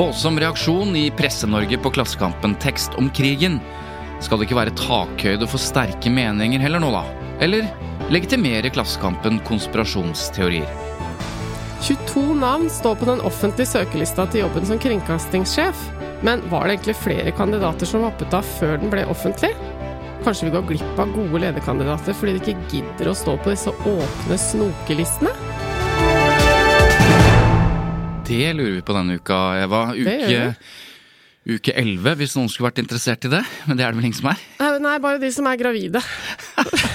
Voldsom reaksjon i Presse-Norge på Klassekampen tekst om krigen. Skal det ikke være takhøyde for sterke meninger heller nå, da? Eller legitimere Klassekampen konspirasjonsteorier? 22 navn står på den offentlige søkelista til jobben som kringkastingssjef. Men var det egentlig flere kandidater som hoppet av før den ble offentlig? Kanskje vi går glipp av gode lederkandidater fordi de ikke gidder å stå på disse åpne snokelistene? Det lurer vi på denne uka, Eva. Uke, uke 11, hvis noen skulle vært interessert i det. Men det er det vel ingen som er? Nei, bare de som er gravide.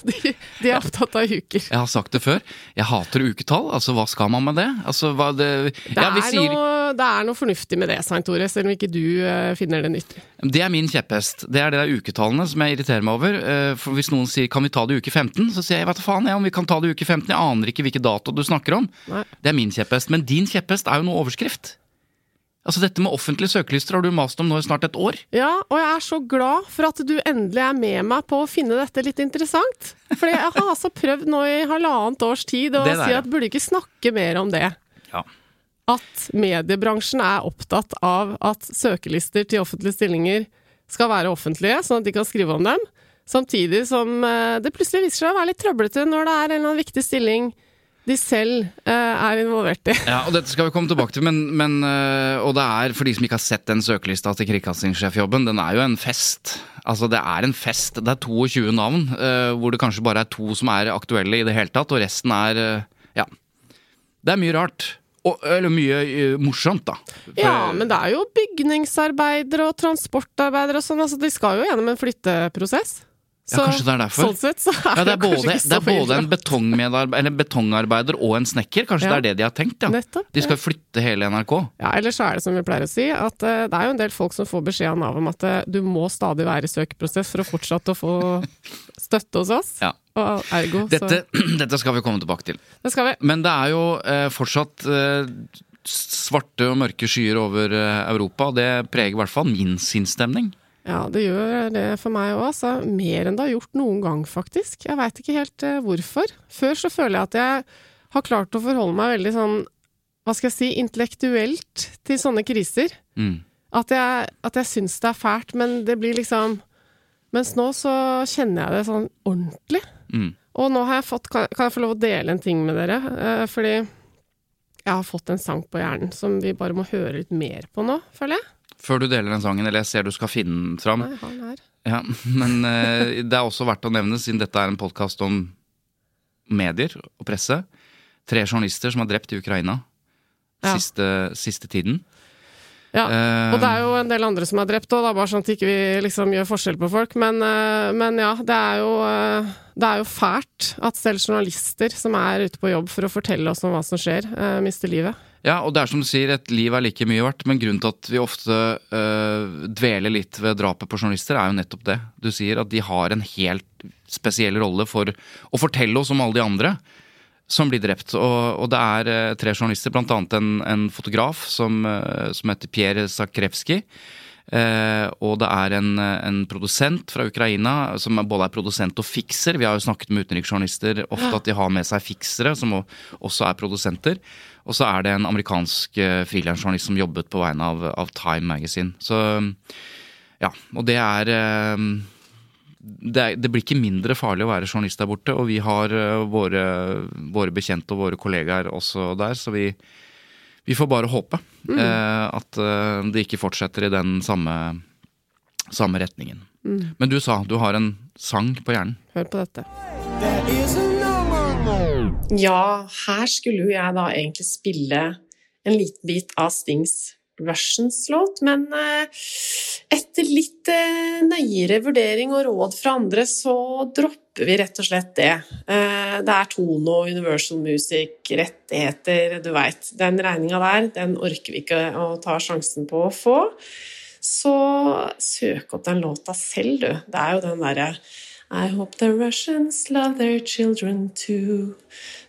De, de er opptatt av uker. Jeg har sagt det før. Jeg hater uketall. Altså, hva skal man med det? Altså, hva det Det, ja, vi er sier noe, det er noe fornuftig med det, Svein Tore, selv om ikke du uh, finner det nyttig. Det er min kjepphest. Det er det der uketallene som jeg irriterer meg over. Uh, Hvis noen sier 'kan vi ta det i uke 15', så sier jeg du faen jeg om vi kan ta det i uke 15. Jeg aner ikke hvilken dato du snakker om. Nei. Det er min kjepphest. Men din kjepphest er jo noe overskrift. Altså Dette med offentlige søkelister har du mast om nå i snart et år. Ja, og jeg er så glad for at du endelig er med meg på å finne dette litt interessant. For jeg har altså prøvd nå i halvannet års tid å si at burde ikke snakke mer om det. Ja. At mediebransjen er opptatt av at søkelister til offentlige stillinger skal være offentlige, sånn at de kan skrive om dem. Samtidig som eh, det plutselig viser seg å være litt trøblete når det er en eller annen viktig stilling de selv uh, er involvert i. Ja, og Dette skal vi komme tilbake til, men, men uh, Og det er, for de som ikke har sett den søkelista til kringkastingssjefjobben, den er jo en fest. Altså, det er en fest. Det er 22 navn, uh, hvor det kanskje bare er to som er aktuelle i det hele tatt, og resten er Ja. Det er mye rart. Og, eller mye morsomt, da. For- Ja, men det er jo bygningsarbeidere og transportarbeidere og sånn, altså de skal jo gjennom en flytteprosess. Ja, kanskje det er derfor. Sånn sett så er ja, det er både, så det er både en betongarbeider og en snekker. Kanskje Ja. det er det de har tenkt? ja. Nettopp, De skal flytte hele NRK. Ja, eller så er det som vi pleier å si, at uh, det er jo en del folk som får beskjed av Nav om at uh, du må stadig være i søkeprosess for å fortsette å få støtte hos oss. Ja. Og ergo, Dette, dette skal vi komme tilbake til. Det skal vi. Men det er jo uh, fortsatt svarte og mørke skyer over Europa, det preger i hvert fall min sinnsstemning. Ja, det gjør det for meg òg, altså. Mer enn det har gjort noen gang, faktisk. Jeg veit ikke helt eh, hvorfor. Før så føler jeg at jeg har klart å forholde meg veldig sånn, hva skal jeg si, intellektuelt til sånne kriser. Mm. At jeg, at jeg syns det er fælt, men det blir liksom Mens nå så kjenner jeg det sånn ordentlig. Mm. Og nå har jeg fått Kan, kan jeg få lov å dele en ting med dere? Eh, fordi jeg har fått en sang på hjernen som vi bare må høre litt mer på nå, føler jeg. Før du deler den sangen, eller jeg ser du skal finne den fram. Nei. Ja, men eh, det er også verdt å nevne, siden dette er en podkast om medier og presse. Tre journalister som er drept i Ukraina Ja. siste, siste tiden. Ja, Eh, og det er jo en del andre som er drept òg, bare sånn at ikke vi liksom gjør forskjell på folk. Men, eh, men ja, det er, jo, eh, det er jo fælt at selv journalister som er ute på jobb for å fortelle oss om hva som skjer, eh, mister livet. Ja, og det er som du sier, et liv er like mye verdt, men grunnen til at vi ofte øh, dveler litt ved drapet på journalister, er jo nettopp det. Du sier at de har en helt spesiell rolle for å fortelle oss om alle de andre som blir drept. Og, og det er øh, tre journalister, annet en, en fotograf som, øh, som heter Pierre Zakrevskij. Eh, og det er en, en produsent fra Ukraina som både er produsent og fikser. Vi har jo snakket med utenriksjournalister ofte at de har med seg fiksere, som også er produsenter. Og så er det en amerikansk eh, frilansjournalist som jobbet på vegne av, av Time Magazine. Så ja, og det er eh, det, er, det blir ikke mindre farlig å være journalist der borte, og vi har eh, våre, våre bekjente og våre kollegaer også der, så vi, vi får bare håpe eh, at det ikke fortsetter i den samme, samme retningen. Men du sa du har en sang på hjernen. Hør på dette. Ja, her skulle jo jeg da egentlig spille en liten bit av Stings Russians-låt, men eh, etter litt eh, nøyere vurdering og råd fra andre, så dropper vi rett og slett det. Eh, det er Tono, Universal Music, rettigheter, du veit. Den regninga der, den orker vi ikke å ta sjansen på å få. Så søk opp den låta selv, du. Det er jo den derre I hope the Russians love their children too.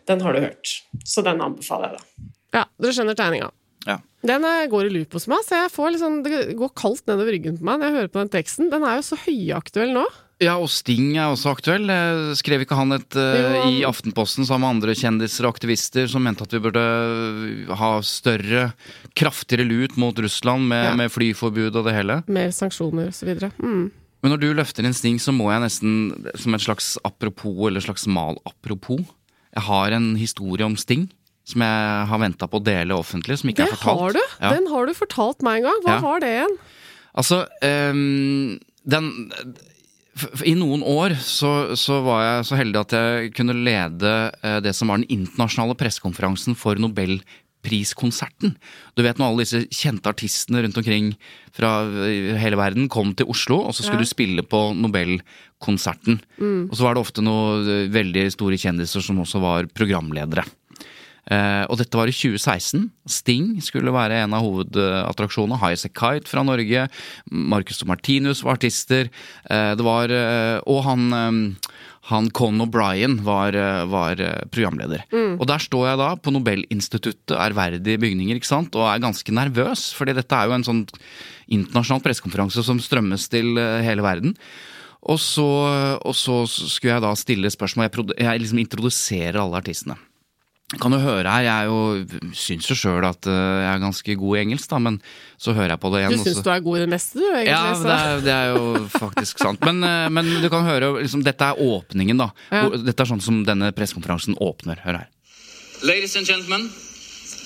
Den har du hørt, så den anbefaler jeg, da. Ja, dere skjønner tegninga. Ja. Den går i loop hos meg, så jeg får liksom, det går kaldt nedover ryggen på meg når jeg hører på den teksten. Den er jo så høyaktuell nå. Ja, og Sting er også aktuell. Eh, Skrev ikke han et uh, i Aftenposten sammen med andre kjendiser og aktivister som mente at vi burde eh, ha større, kraftigere lut mot Russland med, Ja. med flyforbud og det hele? Mer sanksjoner og så videre. Mm. Men når du løfter en Sting, så må jeg nesten, som et slags apropos, eller slags mal-apropos Jeg har en historie om Sting som jeg har venta på å dele offentlig, som ikke Det er fortalt. har du! Ja. Den har du fortalt meg en gang. Hva Ja. var det igjen? Altså, um, den I noen år så, så var jeg så heldig at jeg kunne lede eh, det som var den internasjonale pressekonferansen for Nobelpriskonserten. Du vet når alle disse kjente artistene rundt omkring fra eh, hele verden kom til Oslo, og så skulle Ja. du spille på Nobelkonserten. Og så var det ofte noen eh, veldig store kjendiser som også var programledere. Eh, og dette var i 2016. Sting skulle være en av hovedattraksjonene. Highasakite Kite fra Norge. Marcus og Martinus var artister. Eh, det var, eh, og han, han Con O'Brien var, eh, var programleder. programleder. Og der står jeg da på Nobelinstituttet, ærverdige bygninger, ikke sant, og er ganske nervøs. fordi dette er jo en sånn internasjonal pressekonferanse som strømmes til eh, hele verden. Og så, og så skulle jeg da stille spørsmål. Jeg, jeg liksom introduserer alle artistene. Kan du høre her, jeg er jo, syns jo sjøl at eh, jeg er ganske god i engelsk, da, men så hører jeg på det igjen. Du syns du er god i det meste, du, egentlig. ja, så- det er, det er jo faktisk sant. Men, eh, men du kan høre, liksom, dette er åpningen, da. Ja. Dette er sånn som denne pressekonferansen åpner. Hør her. Ladies and gentlemen,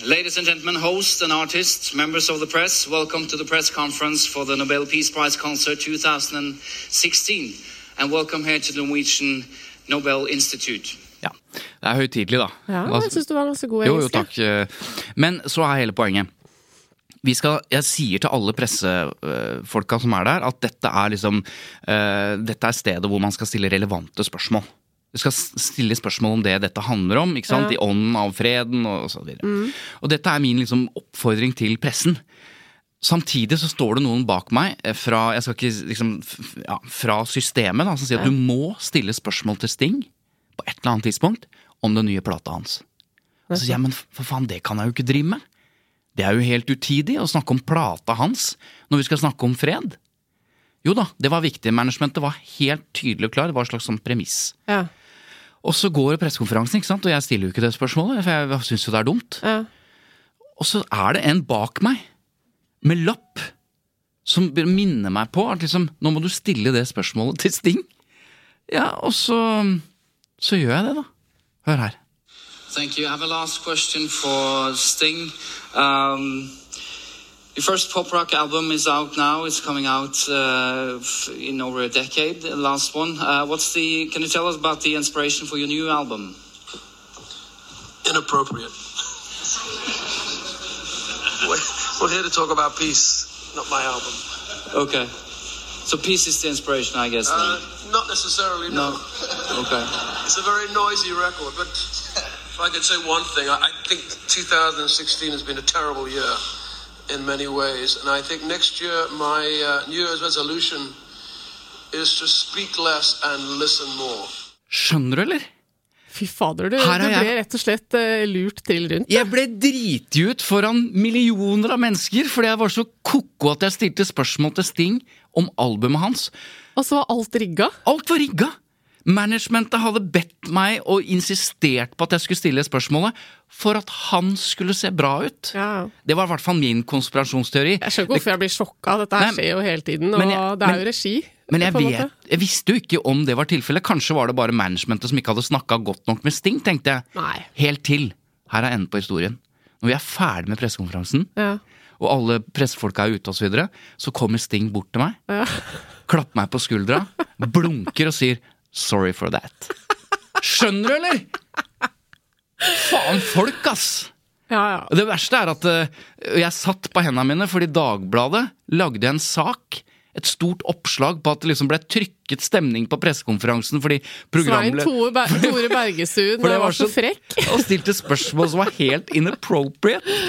ladies and gentlemen, hosts and artists, members of the press, welcome to the press conference for the Nobel Peace Prize concert 2016, and welcome here to the Norwegian Nobel Institute. Ja. Det er høytidelig, da. Ja, jeg syns du var ganske god Jo, jo, takk. eh, Men så er hele poenget. Vi skal, jeg sier til alle pressefolka som er der, at dette er liksom uh, Dette er stedet hvor man skal stille relevante spørsmål. Du skal stille spørsmål om det dette handler om? Ja. i ånden av freden og, så videre. Og dette er min liksom, oppfordring til pressen. Samtidig så står det noen bak meg eh, fra, jeg skal ikke, liksom, ja, fra systemet da, som sier at du må stille spørsmål til Sting på et eller annet tidspunkt om den nye plata hans. Og så sier jeg, men for faen, det kan jeg jo ikke drive med. Det er jo helt utidig å snakke om plata hans når vi skal snakke om fred. Jo da, det var viktig. Managementet var helt tydelig og klar. Det var et slags sånn premiss. Ja. Og så går pressekonferansen, ikke sant? og jeg stiller jo ikke det spørsmålet, for jeg syns jo det er dumt. Ja. Og så er det en bak meg med lapp som minner meg på at liksom, nå må du stille det spørsmålet til Sting. Ja, og så, så gjør jeg det, da. Hør her. Thank you. I have a last question for Sting. Um, your first pop rock album is out now. It's coming out uh, in over a decade. The last one. Uh, what's the? Can you tell us about the inspiration for your new album? inappropriate. we're, we're here to talk about peace, not my album. Okay. So peace is the inspiration, I guess. then. Uh, not necessarily, no. no. Okay. It's a very noisy record, but if I could say one thing, I, I think 2016 has been a terrible year in many ways, and I think next year my uh, New Year's resolution is to speak less and listen more. Skjønner du, eller? Fy fader, du, du ble rett og slett uh, lurt trill rundt. Jeg ble driti ut foran millioner av mennesker fordi jeg var så ko-ko at jeg stilte spørsmål til Sting om albumet hans. Og så var alt rigga. Alt var rigga! Managementet hadde bedt meg og insistert på at jeg skulle stille spørsmålet for at han skulle se bra ut. Ja. Det var i hvert fall min konspirasjonsteori. Jeg skjønner ikke hvorfor jeg blir sjokka. Dette her skjer jo hele tiden, og jeg- det er men- jo regi. Men jeg vet, jeg visste jo ikke om det var tilfellet. Kanskje var det bare managementet som ikke hadde snakka godt nok med Sting, tenkte jeg. Nei. Helt til. Her er enden på historien. Når vi er ferdig med pressekonferansen, Ja. Og alle pressefolka er ute og så videre, så kommer Sting bort til meg, Ja. klapper meg på skuldra, blunker og sier 'sorry for that'. Skjønner du, eller? Faen, folk, ass! ja, ja. Det verste er at eh, jeg satt på hendene mine fordi Dagbladet lagde en sak. Et stort oppslag på at det liksom ble trykket stemning på pressekonferansen fordi programmet Svein Ber Tore Bergestuen For det var, så- frekk. og stilte spørsmål som var helt inappropriate.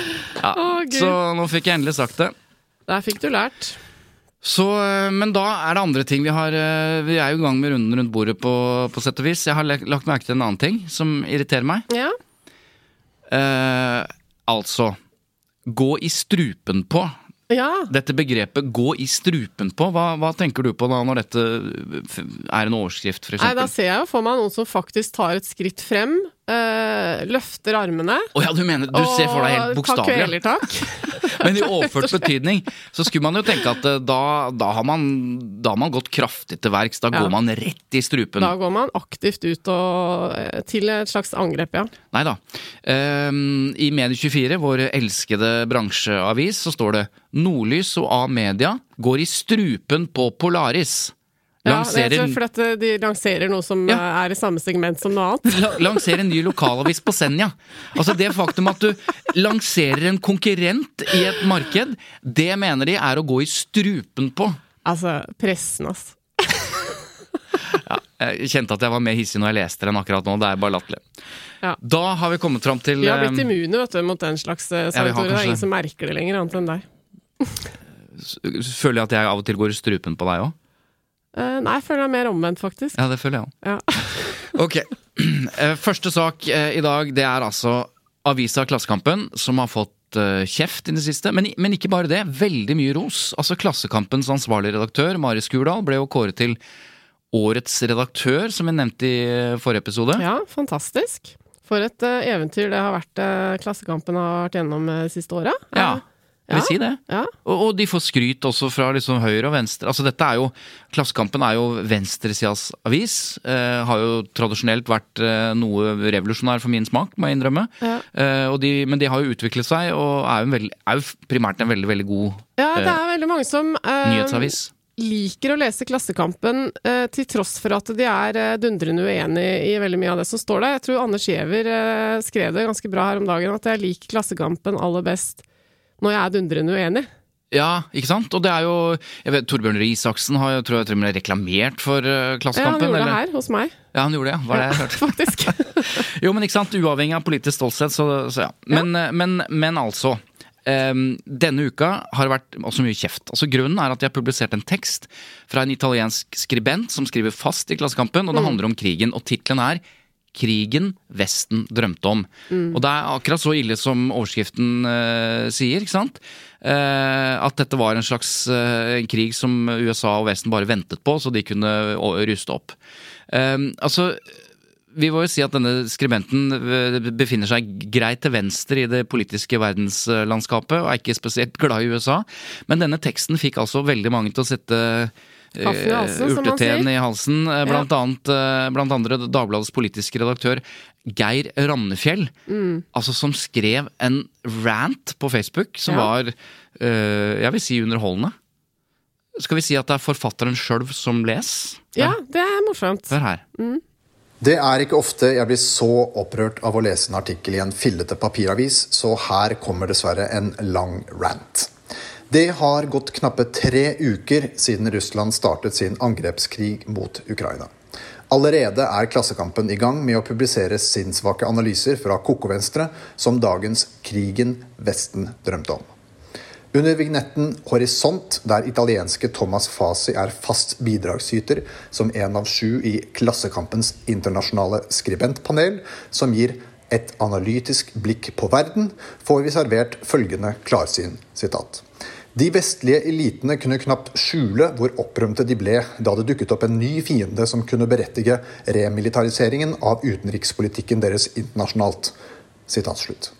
Ja, oh, så nå fikk jeg endelig sagt det. Der fikk du lært. Så, eh, men da er det andre ting vi har eh, Vi er jo i gang med runden rundt bordet på, på sett og vis. Jeg har lagt merke til en annen ting som irriterer meg. Ja. Eh, altså Gå i strupen på. Ja. Dette begrepet 'gå i strupen på', hva, hva tenker du på da når dette er en overskrift, f.eks.? Nei, da ser jeg jo for meg noen som faktisk tar et skritt frem, eh, løfter armene Oh, ja, du mener Du ser for deg helt bokstavelig. Takk, takk. Men i overført betydning så skulle man jo tenke at eh, da, da, har, man, da har man gått kraftig til verks. Da Ja. går man rett i strupen. Da går man aktivt ut og, eh, til et slags angrep, ja. Nei da. Ehm, I Medie24, vår elskede bransjeavis, så står det Nordlys og A-media går i strupen på Polaris. Ja Lanserer, er for at eh, de lanserer noe som Ja. eh, er i samme segment som noe annet. la, lanserer en ny lokalavis på Senja. Altså Det faktum at du lanserer en konkurrent i et marked, det mener de er å gå i strupen på. Altså, pressen, ass. Jeg kjente at jeg var mer hissig når jeg leste den akkurat nå. Det er bare latterlig. Ja. Da har vi kommet fram til Vi har blitt eh, immune vet du, mot den slags eh, Ja. Det er ingen som merker det lenger, annet enn deg. Føler jeg at jeg av og til går i strupen på deg òg? Eh, nei, jeg føler er mer omvendt, faktisk. Ja, det føler jeg òg. Ja. Ok. Eh, Første sak eh, i dag, det er altså avisa Klassekampen, som har fått kjeft i det siste. Men, men ikke bare det, veldig mye ros. Altså Klassekampens ansvarlige redaktør, Mari Skurdal, ble jo kåret til Årets redaktør, som vi nevnte i forrige episode. Ja, fantastisk. For et eventyr det har vært Klassekampen har vært gjennom det de siste året. Ja, jeg vil Ja. si det. Ja. Og, og de får skryt også fra liksom høyre og venstre. Altså dette er jo, Klassekampen er jo venstresidas avis. Eh, har jo tradisjonelt vært eh, noe revolusjonær for min smak, må jeg innrømme. Ja. Eh, og de, men de har jo utviklet seg, og er jo, en veldig, er jo primært en veldig veldig god Ja, det eh, er veldig mange som eh, nyhetsavis. liker å lese Klassekampen eh, til tross for at de er eh, dundrende uenig i veldig mye av det som står der. Jeg tror Anders Giæver eh, skrev det ganske bra her om dagen, at jeg liker Klassekampen aller best når jeg er dundrende uenig. Ja, ikke sant? Og det er jo jeg vet, Torbjørn Røe Isaksen har jo tror jeg til og med reklamert for Klassekampen. Ja, han gjorde gjorde det her hos meg, Ja, han gjorde det, ja. Var det jeg hørte? faktisk. Jo, men ikke sant, uavhengig av politisk stolthet, så, så ja. Men, ja. men, men altså. Um, denne uka har det vært også mye kjeft. Altså Grunnen er at jeg har publisert en tekst fra en italiensk skribent som skriver fast i Klassekampen, og det handler om krigen. Og tittelen er 'Krigen Vesten drømte om'. Og det er akkurat så ille som overskriften uh, sier, ikke sant? Uh, at dette var en slags eh, krig som USA og Vesten bare ventet på, så de kunne ruste opp. Altså vi må jo si at denne skribenten befinner seg greit til venstre i det politiske verdenslandskapet, og er ikke spesielt glad i USA. Men denne teksten fikk altså veldig mange til å sette eh, urteteen i halsen. Blant, Blant, annet, eh, blant andre Dagbladets politiske redaktør Geir Rannefjell. Mm. Altså som skrev en rant på Facebook som Ja. var, eh, jeg vil si, underholdende. Skal vi si at det er forfatteren sjøl som leser? Ja, det er morsomt. Hør her. Det er ikke ofte jeg blir så opprørt av å lese en artikkel i en fillete papiravis, så her kommer dessverre en lang rant. Det har gått knappe tre uker siden Russland startet sin angrepskrig mot Ukraina. Allerede er Klassekampen i gang med å publisere sinnssvake analyser fra Koko-Venstre som dagens 'Krigen Vesten drømte om'. Under vignetten 'Horisont', der italienske Thomas Fasi er fast bidragsyter som en av sju i Klassekampens internasjonale skribentpanel, som gir et analytisk blikk på verden, får vi servert følgende klarsyn. Sitat. De vestlige elitene kunne knapt skjule hvor opprømte de ble da det dukket opp en ny fiende som kunne berettige remilitariseringen av utenrikspolitikken deres internasjonalt. Sitat slutt.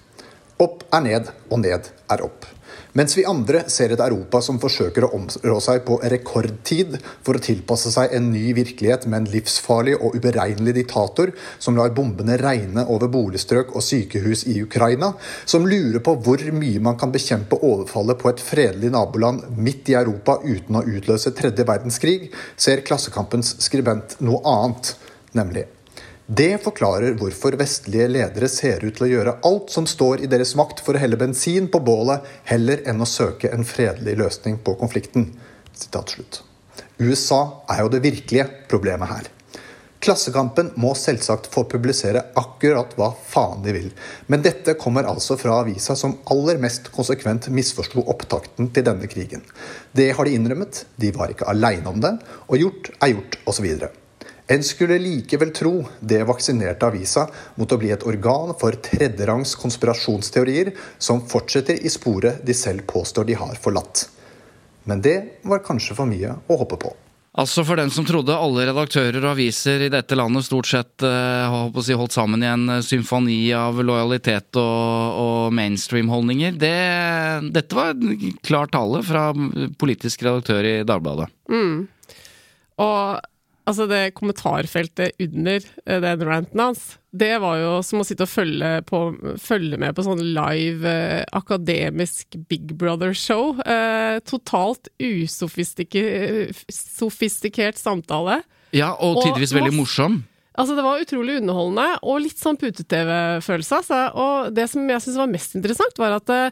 Opp er ned, og ned er opp. Mens vi andre ser et Europa som forsøker å områ seg på rekordtid for å tilpasse seg en ny virkelighet med en livsfarlig og uberegnelig diktator som lar bombene regne over boligstrøk og sykehus i Ukraina, som lurer på hvor mye man kan bekjempe overfallet på et fredelig naboland midt i Europa uten å utløse tredje verdenskrig, ser Klassekampens skribent noe annet, nemlig det forklarer hvorfor vestlige ledere ser ut til å gjøre alt som står i deres makt for å helle bensin på bålet, heller enn å søke en fredelig løsning på konflikten. USA er jo det virkelige problemet her. Klassekampen må selvsagt få publisere akkurat hva faen de vil, men dette kommer altså fra avisa som aller mest konsekvent misforsto opptakten til denne krigen. Det har de innrømmet, de var ikke aleine om det, og gjort er gjort, osv. En skulle likevel tro det vaksinerte avisa mot å bli et organ for tredjerangs konspirasjonsteorier som fortsetter i sporet de selv påstår de har forlatt. Men det var kanskje for mye å håpe på. Altså For den som trodde alle redaktører og aviser i dette landet stort sett si, holdt sammen i en eh, symfoni av lojalitet og, og mainstream-holdninger, det, dette var klar tale fra politisk redaktør i Dagbladet. Mm. Og Altså, det kommentarfeltet under eh, den ranten hans, det var jo som å sitte og følge, på, følge med på sånn live eh, akademisk Big Brother-show. Eh, totalt usofistikert samtale. Ja, og tidvis og, veldig morsom. Altså, det var utrolig underholdende, og litt sånn pute-TV-følelse. Altså. Og det som jeg syns var mest interessant, var at eh,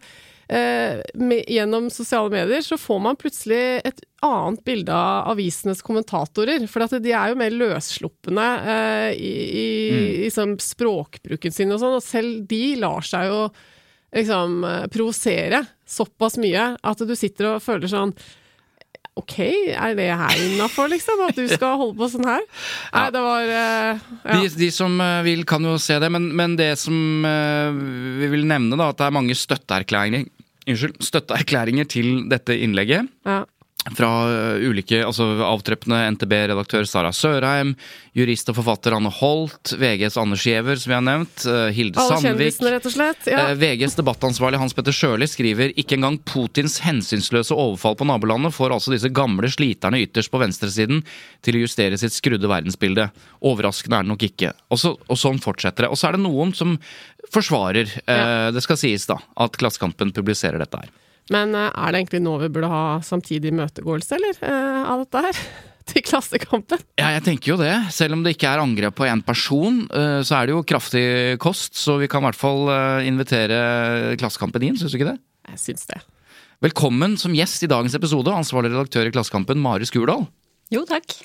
med, gjennom sosiale medier så får man plutselig et annet bilde av avisenes kommentatorer. For de er jo mer løsslupne eh, i, i, mm. i liksom, språkbruken sin og sånn, og selv de lar seg jo liksom eh, provosere såpass mye at du sitter og føler sånn Ok, er det her innafor, liksom? At du skal holde på sånn her? Nei, det var uh, ja. de, de, som eh, vil, kan jo se det, men, men det som uh, vi vil nevne, da, at det er mange støtteerklæringer unnskyld, støtteerklæringer til dette innlegget. Ja. Fra uh, ulike, altså avtreppende NTB-redaktør Sara Sørheim, jurist og forfatter Anne Holt, VGs Anders Giæver, som vi har nevnt, uh, Hilde Alle Sandvik rett og slett. Ja. Uh, VGs debattansvarlig Hans Petter Sjøli skriver ikke engang Putins hensynsløse overfall på nabolandet får altså disse gamle sliterne ytterst på venstresiden til å justere sitt skrudde verdensbilde. Overraskende er det nok ikke. Og, så, og sånn fortsetter det. Og så er det noen som forsvarer, ja. det skal sies da, at Klassekampen publiserer dette her. Men eh, er det egentlig nå vi burde ha samtidig imøtegåelse, eller, eh, av dette her? Til Klassekampen? Ja, jeg tenker jo det. Selv om det ikke er angrep på én person, eh, så er det jo kraftig kost. Så vi kan i hvert fall invitere Klassekampen inn, syns du ikke det? Jeg syns det. Velkommen som gjest i dagens episode, ansvarlig redaktør i Klassekampen, Mari Skurdal. Jo, takk.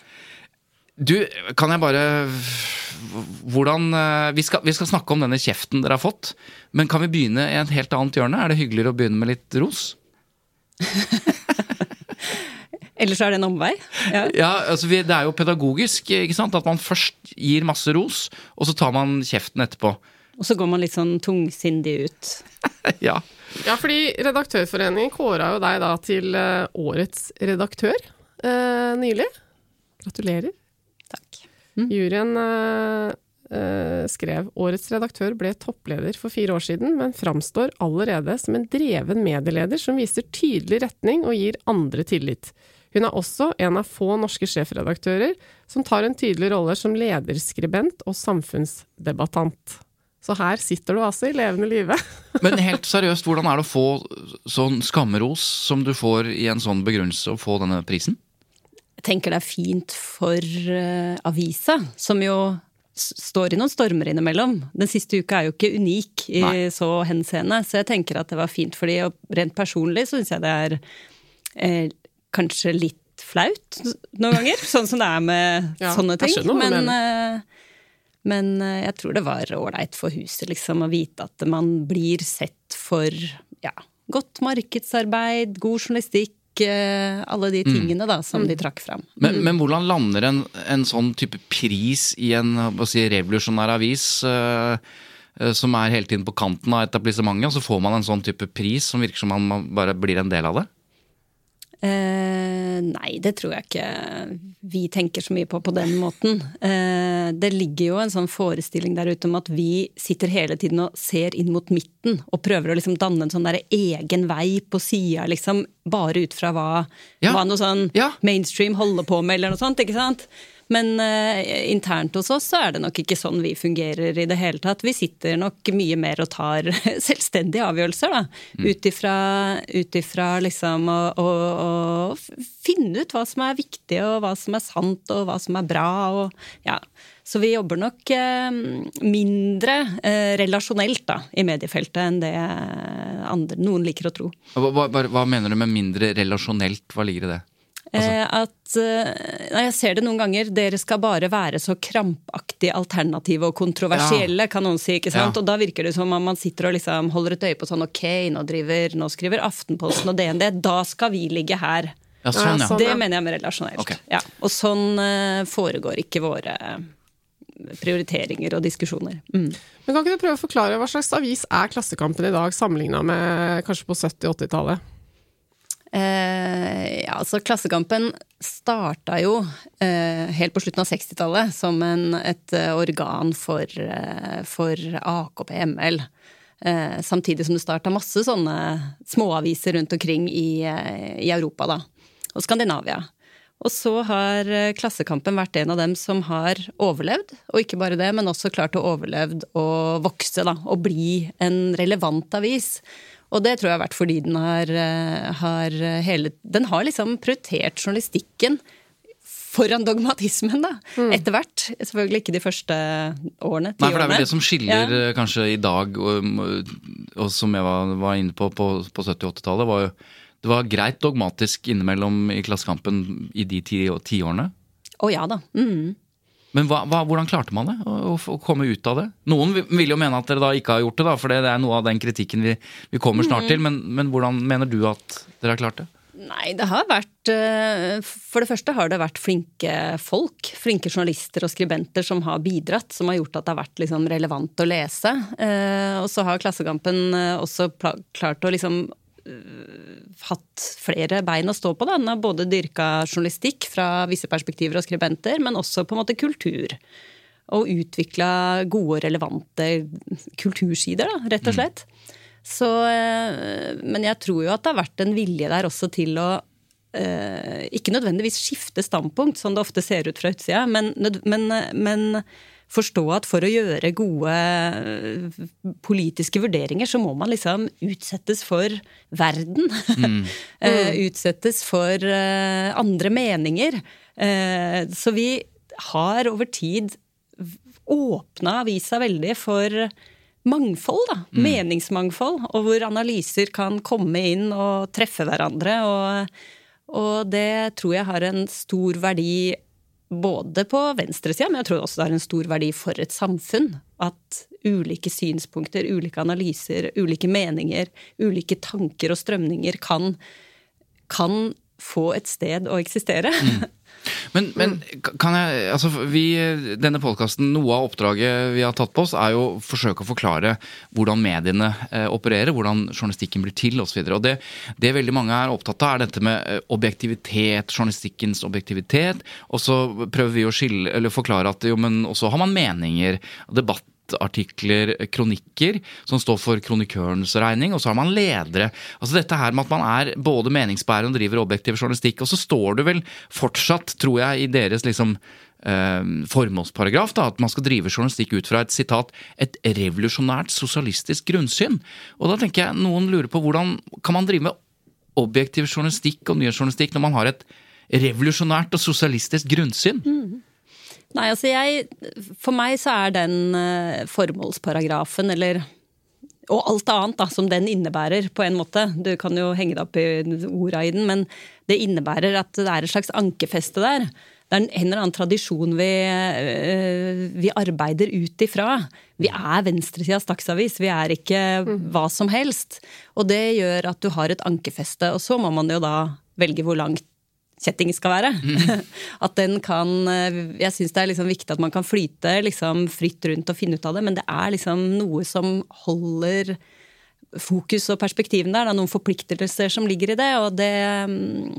Du, kan jeg bare Hvordan vi skal, vi skal, snakke om denne kjeften dere har fått, men kan vi begynne i et helt annet hjørne? Er det hyggeligere å begynne med litt ros? Ellers er det en omvei. Ja, ja altså vi, Det er jo pedagogisk ikke sant? at man først gir masse ros, og så tar man kjeften etterpå. Og så går man litt sånn tungsindig ut. ja. ja, fordi Redaktørforeningen kåra jo deg da til eh, årets redaktør eh, nylig. Gratulerer. Takk. Mm. Juryen uh, uh, skrev årets redaktør ble toppleder for fire år siden, men framstår allerede som en dreven medieleder som viser tydelig retning og gir andre tillit. Hun er også en av få norske sjefredaktører som tar en tydelig rolle som lederskribent og samfunnsdebattant. Så her sitter du altså i levende live. Men helt seriøst, hvordan er det å få sånn skammeros som du får i en sånn begrunnelse, å få denne prisen? Jeg tenker det er fint for uh, avisa, som jo står i noen stormer innimellom. Den siste uka er jo ikke unik i Nei. så henseende, så jeg tenker at det var fint for de, og rent personlig så syns jeg det er eh, kanskje litt flaut noen ganger, sånn som det er med ja, sånne ting. Men, eh, men eh, jeg tror det var ålreit for huset, liksom, å vite at man blir sett for ja, godt markedsarbeid, god journalistikk, alle de mm. tingene da, som de mm. trakk fram. Men, mm. men hvordan lander en, en, sånn type pris i en si, revolusjonær avis? Uh, som er hele tiden på kanten av etablissementet, og så får man en sånn type pris som virker som man bare blir en del av det? Eh, nei, det tror jeg ikke vi tenker så mye på på den måten. Eh, det ligger jo en sånn forestilling der ute om at vi sitter hele tiden og ser inn mot midten og prøver å liksom danne en sånn der egen vei på sida, liksom, bare ut fra hva, Ja. hva noe sånn Ja. mainstream holder på med, eller noe sånt, ikke sant? Men uh, internt hos oss så er det nok ikke sånn vi fungerer i det hele tatt. Vi sitter nok mye mer og tar selvstendige avgjørelser, da. Mm. ut ifra liksom å, å, å finne ut hva som er viktig, og hva som er sant, og hva som er bra, og ja. Så vi jobber nok eh, mindre eh, relasjonelt da, i mediefeltet enn det andre, noen liker å tro. Hva, hva- hva mener du med mindre relasjonelt? Hva ligger i det? Eh, at eh, nei, Jeg ser det noen ganger. Dere skal bare være så krampaktig alternative og kontroversielle, kan noen si. ikke sant? Ja. Og da virker det som om man sitter og liksom holder et øye på sånn Ok, nå, driver, nå skriver Aftenposten og DND, da skal vi ligge her. Ja, sånn, ja. sånn. Det mener jeg med relasjonelt. Okay. Ja. Og sånn eh, foregår ikke våre prioriteringer og diskusjoner. Mm. Men Kan ikke du prøve å forklare hva slags avis er Klassekampen i dag, sammenligna med kanskje på 70-80-tallet? Eh, ja, altså Klassekampen starta jo eh, helt på slutten av 60-tallet som en, et eh, organ for, eh, for AKP-ML. Eh, samtidig som det starta masse sånne småaviser rundt omkring i, eh, i Europa da, og Skandinavia. Og så har Klassekampen vært en av dem som har overlevd, og ikke bare det, men også klart å overlevd og vokse, da, og bli en relevant avis. Og det tror jeg har vært fordi den har, eh, har hele Den har liksom prioritert journalistikken foran dogmatismen, da. Etter hvert. Selvfølgelig ikke de første årene. Nei, for det er vel det som skiller Ja. eh, kanskje i dag, og, og som jeg var, var inne på på, på 70- og 80-tallet, var jo det var greit dogmatisk innimellom i Klassekampen i de ti tiårene. Å ja da. Mm. Men hva, hva, hvordan klarte man det? Å, å, komme ut av det? Noen vil, jo mene at dere da ikke har gjort det, da, for det er noe av den kritikken vi, vi kommer snart Mm. til. Men, men hvordan mener du at dere har klart det? Nei, det har vært eh, For det første har det vært flinke folk. Flinke journalister og skribenter som har bidratt. Som har gjort at det har vært liksom relevant å lese. Eh, Og så har Klassekampen eh, også klart å liksom hatt flere bein å stå på. Da. Den har både dyrka journalistikk fra visse perspektiver og skribenter, men også på en måte kultur. Og utvikla gode, relevante kultursider, da, rett og slett. Så, eh, men jeg tror jo at det har vært en vilje der også til å eh, ikke nødvendigvis skifte standpunkt, som det ofte ser ut fra utsida, men, men, men forstå at for å gjøre gode eh, politiske vurderinger, så må man liksom utsettes for verden. Mm. utsettes for eh, andre meninger. Eh, så vi har over tid åpna avisa veldig for mangfold, da. Meningsmangfold. Og hvor analyser kan komme inn og treffe hverandre. Og, og det tror jeg har en stor verdi både på venstresida, men jeg tror også det har en stor verdi for et samfunn. At ulike synspunkter, ulike analyser, ulike meninger, ulike tanker og strømninger kan, kan få et sted å eksistere. Men, men kan jeg altså vi, Denne podkasten, noe av oppdraget vi har tatt på oss, er jo å forsøke å forklare hvordan mediene eh, opererer, hvordan journalistikken blir til osv. Det, det veldig mange er opptatt av, er dette med eh, objektivitet, journalistikkens objektivitet. Og så prøver vi å skille, eller forklare at jo, men også har man meninger, debatt artikler, kronikker, som står for kronikørens regning, og så har man ledere. Altså dette her med at man er både meningsbærer og driver objektiv journalistikk, og så står det vel fortsatt, tror jeg, i deres liksom eh, formålsparagraf da, at man skal drive journalistikk ut fra et sitat, et revolusjonært sosialistisk grunnsyn. Og da tenker jeg, noen lurer på hvordan kan man drive med objektiv journalistikk og nyhetsjournalistikk når man har et revolusjonært og sosialistisk grunnsyn? Nei, altså jeg For meg så er den eh, formålsparagrafen, eller og alt annet da, som den innebærer, på en måte. Du kan jo henge deg opp i orda i den, men det innebærer at det er et slags ankerfeste der. Det er en, eller annen tradisjon vi, eh, vi arbeider ut ifra. Vi er venstresidas dagsavis, vi er ikke hva som helst. Og det gjør at du har et ankerfeste, og så må man jo da velge hvor langt kjetting skal være. at den kan eh, Jeg syns det er liksom viktig at man kan flyte liksom fritt rundt og finne ut av det, men det er liksom noe som holder fokus og perspektivene der. Det er noen forpliktelser som ligger i det, og det,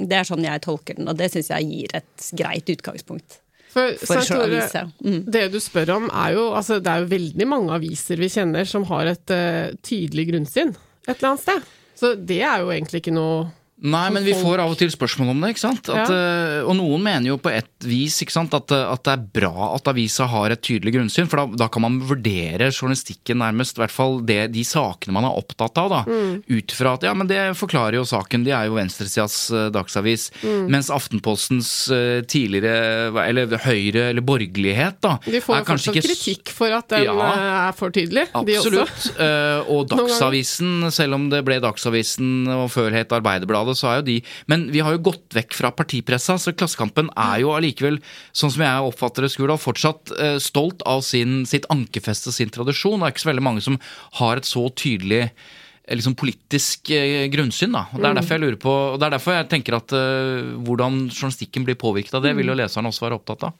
det er sånn jeg tolker den. Og det syns jeg gir et greit utgangspunkt. For, For Tore. Mm. det du spør om er jo altså, Det er jo veldig mange aviser vi kjenner som har et uh, tydelig grunnsyn et eller annet sted. Så det er jo egentlig ikke noe Nei, men vi får av og til spørsmål om det. ikke sant? At, ja. Og noen mener jo på et vis ikke sant? At, eh, at det er bra at avisa har et tydelig grunnsyn, for da, da kan man vurdere journalistikken nærmest, i hvert fall det, de sakene man er opptatt av, da. Ut fra at ja, men det forklarer jo saken, de er jo venstresidas dagsavis. dagsavis. Mens Aftenpostens eh, tidligere, eller høyre eller borgerlighet, da, De får jo fortsatt ikke kritikk for at den Ja. eh, er for tydelig, de også. Absolutt. Eh, og Dagsavisen, selv om det ble Dagsavisen og før het Arbeiderbladet, så er jo de Men vi har jo gått vekk fra partipressa, så Klassekampen er jo allikevel, sånn som jeg oppfatter det, Skurdal, fortsatt eh, stolt av sin, sitt ankerfeste sin tradisjon. Det er ikke så veldig mange som har et så tydelig eh, liksom politisk eh, grunnsyn. da. Og Det er derfor jeg lurer på, og det er derfor jeg tenker at uh, hvordan journalistikken blir påvirket av det, vil jo leserne også være opptatt av.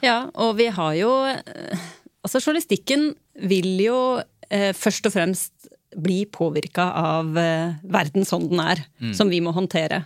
Ja, og vi har jo Altså, journalistikken vil jo eh, først og fremst bli påvirka av eh, verden sånn den er, som vi må håndtere.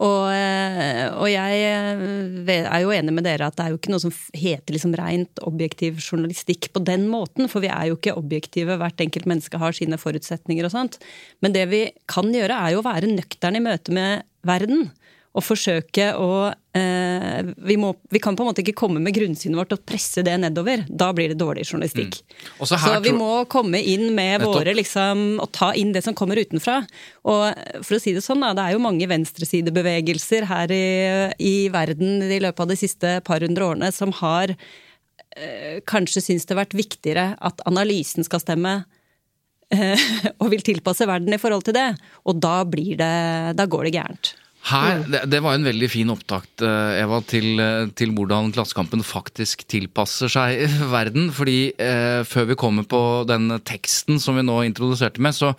Og, eh, og jeg eh, er jo enig med dere at det er jo ikke noe som heter liksom rent objektiv journalistikk på den måten, for vi er jo ikke objektive, hvert enkelt menneske har sine forutsetninger og sånt. Men det vi kan gjøre, er jo å være nøkterne i møte med verden. Og forsøke å eh, vi, må, vi kan på en måte ikke komme med grunnsynet vårt og presse det nedover. Da blir det dårlig journalistikk. Mm. så Så, vi må komme inn med Nettopp. våre liksom, og ta inn det som kommer utenfra. Og for å si det sånn, da, det er jo mange venstresidebevegelser her i, i verden i løpet av de siste par hundre årene som har eh, kanskje syns det har vært viktigere at analysen skal stemme. eh, og vil tilpasse verden i forhold til det. Og da, blir det, da går det gærent. Her, det, var en veldig fin opptakt, eh, Eva, til, eh, til hvordan Klassekampen faktisk tilpasser seg verden. Fordi eh, før vi kommer på den teksten som vi nå introduserte med, så,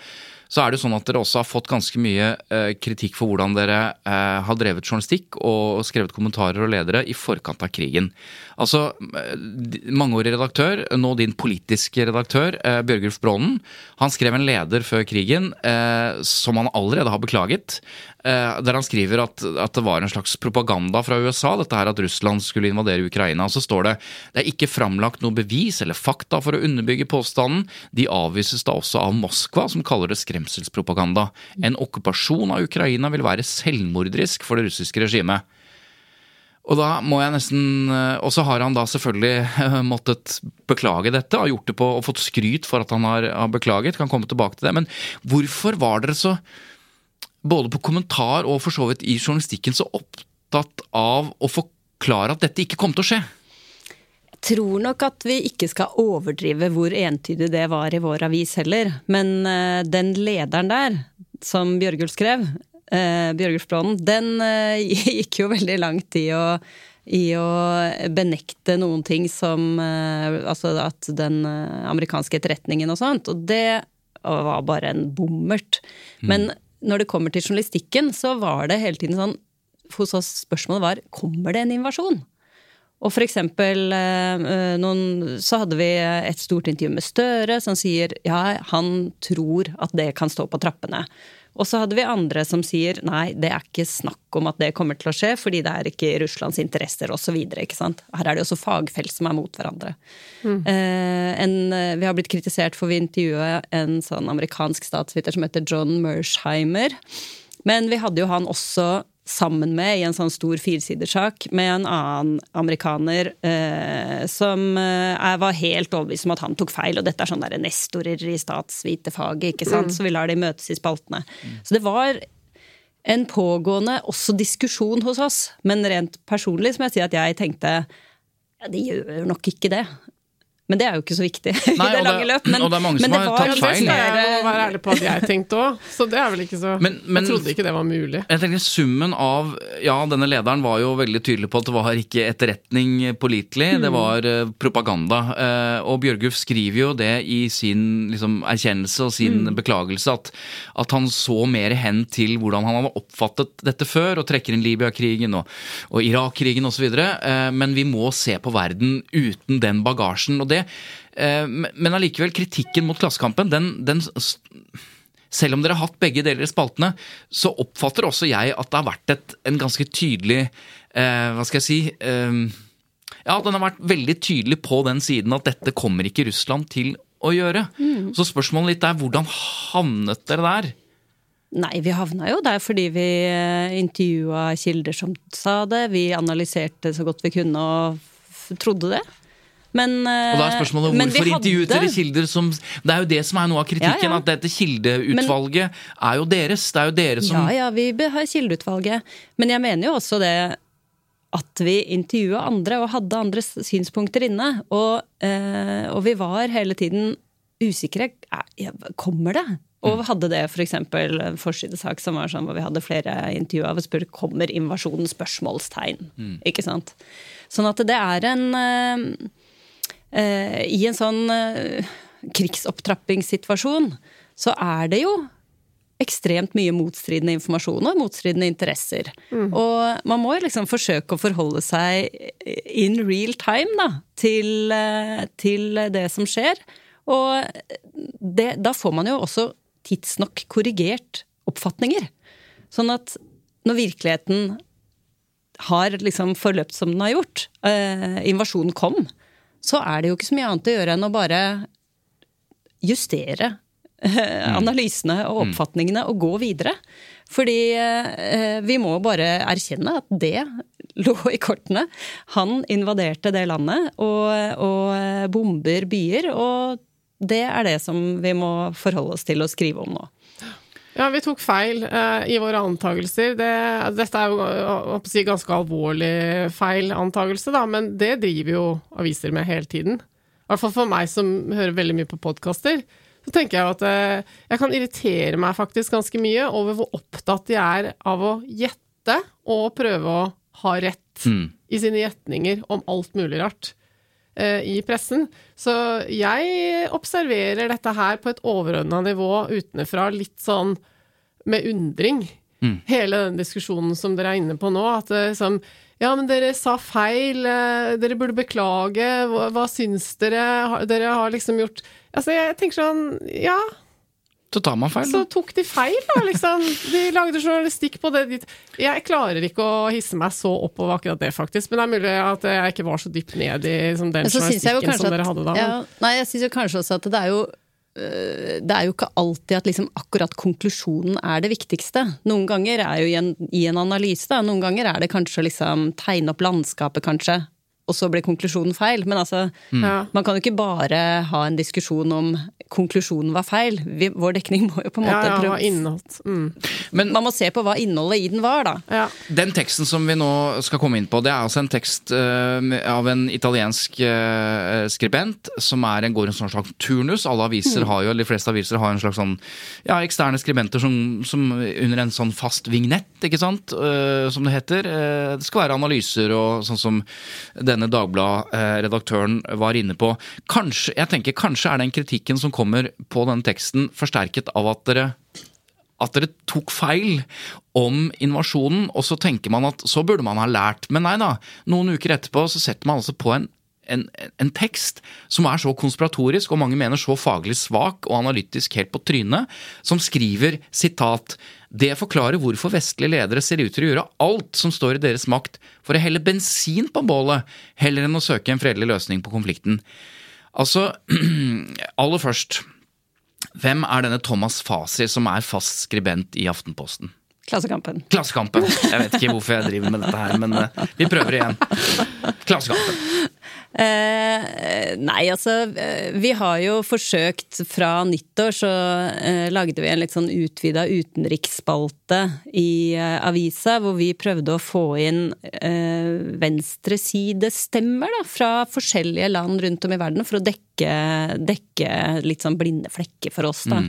så er det jo sånn at dere også har fått ganske mye eh, kritikk for hvordan dere eh, har drevet journalistikk og skrevet kommentarer og ledere i forkant av krigen. Altså, eh, mangeårig redaktør, nå din politiske redaktør, Bjørgulf Brånen, han skrev en leder før krigen som han allerede har beklaget. Der han skriver at, at det var en slags propaganda fra USA, dette her at Russland skulle invadere Ukraina. Og så står det det er ikke framlagt noe bevis eller fakta for å underbygge påstanden. De avvises da også av Moskva, som kaller det skremselspropaganda. En okkupasjon av Ukraina vil være selvmorderisk for det russiske regimet. Og da må jeg nesten Og så har han da selvfølgelig måttet beklage dette, og gjort det på, og fått skryt for at han har, har beklaget. Kan komme tilbake til det. Men hvorfor var dere så, både på kommentar og for så vidt i journalistikken, så opptatt av å forklare at dette ikke kom til å skje? Tror nok at vi ikke skal overdrive hvor entydig det var i vår avis heller. Men eh, den lederen der, som Bjørgulf skrev, uh, Bjørgulf Blånen, den eh, gikk jo veldig langt i å, i å benekte noen ting som eh, Altså at den eh, amerikanske etterretningen og sånt. Og det var bare en bommert. Men når det kommer til journalistikken, så var det hele tiden sånn Hos oss spørsmålet var kommer det en invasjon? Og for eksempel eh, noen, så hadde vi et stort intervju med Støre som sier ja, han tror at det kan stå på trappene. Og så hadde vi andre som sier nei, det er ikke snakk om at det kommer til å skje, fordi det er ikke i Russlands interesser osv. Her er det også fagfelt som er mot hverandre. Eh, en, eh, vi har blitt kritisert for vi intervjuet en sånn amerikansk statsviter som heter John Mersheimer. Men vi hadde jo han også sammen med i en sånn stor firesidersak med en annen amerikaner eh, som eh, er- var helt overbevist om at han tok feil, og dette er sånn der nestorer i statsvitefaget, ikke sant, så vi lar de møtes i spaltene. Så det var en pågående også diskusjon hos oss, men rent personlig så må jeg si at jeg tenkte ja, de gjør nok ikke det. Men det er jo ikke så viktig i det lange løpet løp. Men, og det er mange som har tatt feil. Det skal jeg være ærlig på at jeg tenkte òg, så det er vel ikke så Men- men- Jeg trodde ikke det var mulig. Jeg tenker Summen av Ja, denne lederen var jo veldig tydelig på at det var ikke etterretning pålitelig, det var uh, propaganda. Uh, og Bjørgulf skriver jo det i sin liksom, erkjennelse og sin beklagelse, at, at han så mer hen til hvordan han hadde oppfattet dette før, og trekker inn Libya-krigen og, og Irak-krigen osv. Uh, men vi må se på verden uten den bagasjen. og det eh, men allikevel, kritikken mot Klassekampen, den, den selv om dere har hatt begge deler i spaltene, så oppfatter også jeg at det har vært et, en ganske tydelig eh, Hva skal jeg si eh, Ja, den har vært veldig tydelig på den siden at dette kommer ikke Russland til å gjøre. Så spørsmålet litt er hvordan havnet dere der? Nei, vi havna jo der fordi vi intervjua kilder som sa det. Vi analyserte så godt vi kunne og trodde det. Men, Og da er spørsmålet men vi hvorfor intervjuet dere kilder som Det er jo det som er noe av kritikken, Ja, ja. at dette kildeutvalget er jo deres. Det er jo dere som Ja, ja, vi har kildeutvalget. Men jeg mener jo også det at vi intervjua andre og hadde andre synspunkter inne. Og, eh, og vi var hele tiden usikre. Er- Kommer det? Og hadde det f.eks. For en forsidesak som var sånn hvor vi hadde flere intervjuer av og spurte kommer invasjonen spørsmålstegn. Ikke sant? Sånn at det er en eh, eh, I en sånn eh, krigsopptrappingssituasjon så er det jo ekstremt mye motstridende informasjon og motstridende interesser. Og man må liksom forsøke å forholde seg in real time da, til, eh, til det som skjer. Og det, da får man jo også tidsnok korrigert oppfatninger. Sånn at når virkeligheten har liksom forløpt som den har gjort, eh, invasjonen kom, så er det jo ikke så mye annet å gjøre enn å bare justere eh, analysene og oppfatningene og gå videre. Fordi eh, vi må bare erkjenne at det lå i kortene. Han invaderte det landet og, og bomber byer, og det er det som vi må forholde oss til å skrive om nå. Ja, vi tok feil uh, i våre antakelser. Det, dette er jo si, ganske alvorlig feil antakelse, da, men det driver jo aviser med hele tiden. I hvert fall for meg som hører veldig mye på podkaster. Så tenker jeg at uh, jeg kan irritere meg faktisk ganske mye over hvor opptatt de er av å gjette og prøve å ha rett Mm. i sine gjetninger om alt mulig rart i pressen. Så jeg observerer dette her på et overordna nivå utenfra, litt sånn med undring. Hele den diskusjonen som dere er inne på nå, at liksom Ja, men dere sa feil, eh, dere burde beklage, hva, hva syns dere? Dere har liksom gjort Altså, jeg tenker sånn Ja, Så tar man feil. så tok de feil, da, liksom. De lagde journalistikk på det. de- Jeg klarer ikke å hisse meg så opp over akkurat det, faktisk. Men det er mulig at jeg ikke var så dypt ned i liksom, den journalistikken som dere hadde da. Ja, nei, jeg syns jo kanskje også at det er jo øh, det er jo ikke alltid at liksom akkurat konklusjonen er det viktigste. Noen ganger er jo i en, i en analyse, da, noen ganger er det kanskje liksom tegne opp landskapet, kanskje, og så ble konklusjonen feil. Men altså, mm. man kan jo ikke bare ha en diskusjon om konklusjonen var feil. Vi, vår dekning må jo på en måte ja, prøve hva innholdt. Mm. Men Man må se på hva innholdet i den var, da. Ja. Den teksten som vi nå skal komme inn på, det er altså en tekst uh, av en italiensk uh, skribent som er en, går en sånn slags turnus. Alle aviser har jo, eller de fleste aviser har en slags sånn ja, eksterne skribenter som, som under en sånn fast vignett, ikke sant, uh, som det heter. Det skal være analyser og sånn som denne Dagblad-redaktøren var inne på. Kanskje, jeg tenker kanskje er den kritikken som kommer på denne teksten forsterket av at dere at dere tok feil om invasjonen, og så tenker man at så burde man ha lært. Men nei da, noen uker etterpå så setter man altså på en, en, en tekst som er så konspiratorisk, og mange mener så faglig svak og analytisk helt på trynet, som skriver sitat det forklarer hvorfor vestlige ledere ser ut til å gjøre alt som står i deres makt for å helle bensin på bålet, heller enn å søke en fredelig løsning på konflikten. Altså, aller først hvem er denne Thomas Fasi som er fast skribent i Aftenposten? Klassekampen. Klassekampen. Jeg vet ikke hvorfor jeg driver med dette her, men eh, vi prøver igjen. Klassekampen. Eh, nei, altså eh, Vi har jo forsøkt Fra nyttår så eh, lagde vi en litt sånn utvida utenriksspalte i eh, avisa, hvor vi prøvde å få inn eh, venstresidestemmer fra forskjellige land rundt om i verden for å dekke, dekke litt sånn blinde flekker for oss. da.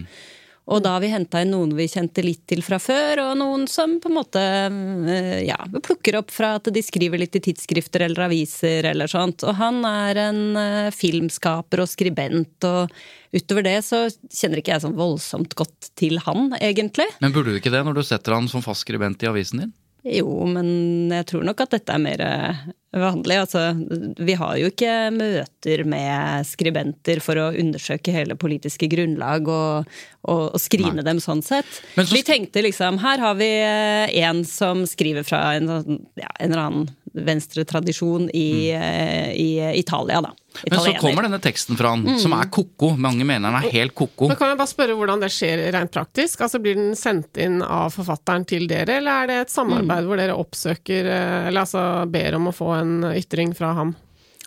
Og da har vi henta inn noen vi kjente litt til fra før, og noen som på en måte eh, ja, plukker opp fra at de skriver litt i tidsskrifter eller aviser eller sånt. Og han er en eh, filmskaper og skribent, og utover det så kjenner ikke jeg sånn voldsomt godt til han, egentlig. Men burde du ikke det når du setter han som fast skribent i avisen din? Jo, men jeg tror nok at dette er mer eh, vanlig. Altså, vi har jo ikke møter med skribenter for å undersøke hele politiske grunnlag og, og, og skrine Nei. dem sånn sett. Så- Vi tenkte liksom, her har vi eh, en som skriver fra en, sånn, ja, en eller annen venstretradisjon i, eh, i Italia, da. Mm. Men så kommer denne teksten fra han, som er ko-ko. Mange mener han er helt ko-ko. Men kan jeg bare spørre hvordan det skjer rent praktisk? Altså Blir den sendt inn av forfatteren til dere, eller er det et Mm. samarbeid hvor dere oppsøker eh, Eller altså ber om å få en ytring fra ham?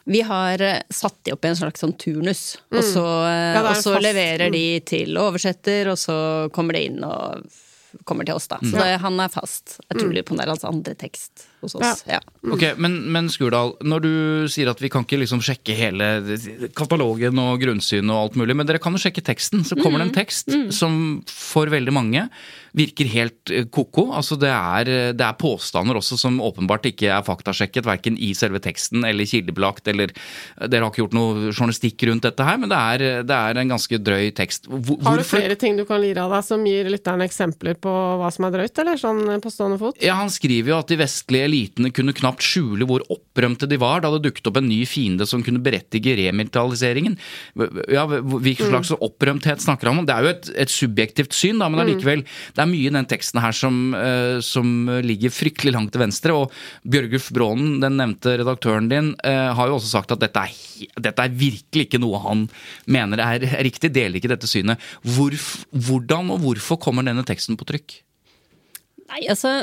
Vi har eh, satt de opp i en slags sånn turnus, og så, eh, Mm. Ja, er og så leverer mm. de til oversetter, og så kommer det inn og kommer til oss, da. Mm. Så det, han er fast. Jeg tror det på hans andre tekst hos oss. Ja. Ok, men, men Skurdal, når du sier at vi kan ikke liksom sjekke hele katalogen og grunnsyn og alt mulig, men dere kan jo sjekke teksten. Så kommer det en tekst som for veldig mange virker helt eh, ko-ko. Altså det er, det er påstander også som åpenbart ikke er faktasjekket, verken i selve teksten eller kildebelagt, eller Dere har ikke gjort noe journalistikk rundt dette her, men det er, det er en ganske drøy tekst. Hvor, Har du hvorfor- flere ting du kan lire av deg som gir lytterne eksempler på hva som er drøyt, eller sånn på stående fot? Ja, Han skriver jo at de vestlige elitene kunne knapt skjule hvor opprømte de var da det dukket opp en ny fiende som kunne berettige remilitariseringen. Ja, Hvilken slags opprømthet snakker han om? Det er jo et, et subjektivt syn, da, men allikevel. Det er mye i den teksten her som, uh, som ligger fryktelig langt til venstre. Og Bjørgulf Brånen, den nevnte redaktøren din, uh, har jo også sagt at dette er, dette er virkelig ikke noe han mener er, er riktig. Deler ikke dette synet. Hvorf, hvordan og hvorfor kommer denne teksten på trykk? Nei, altså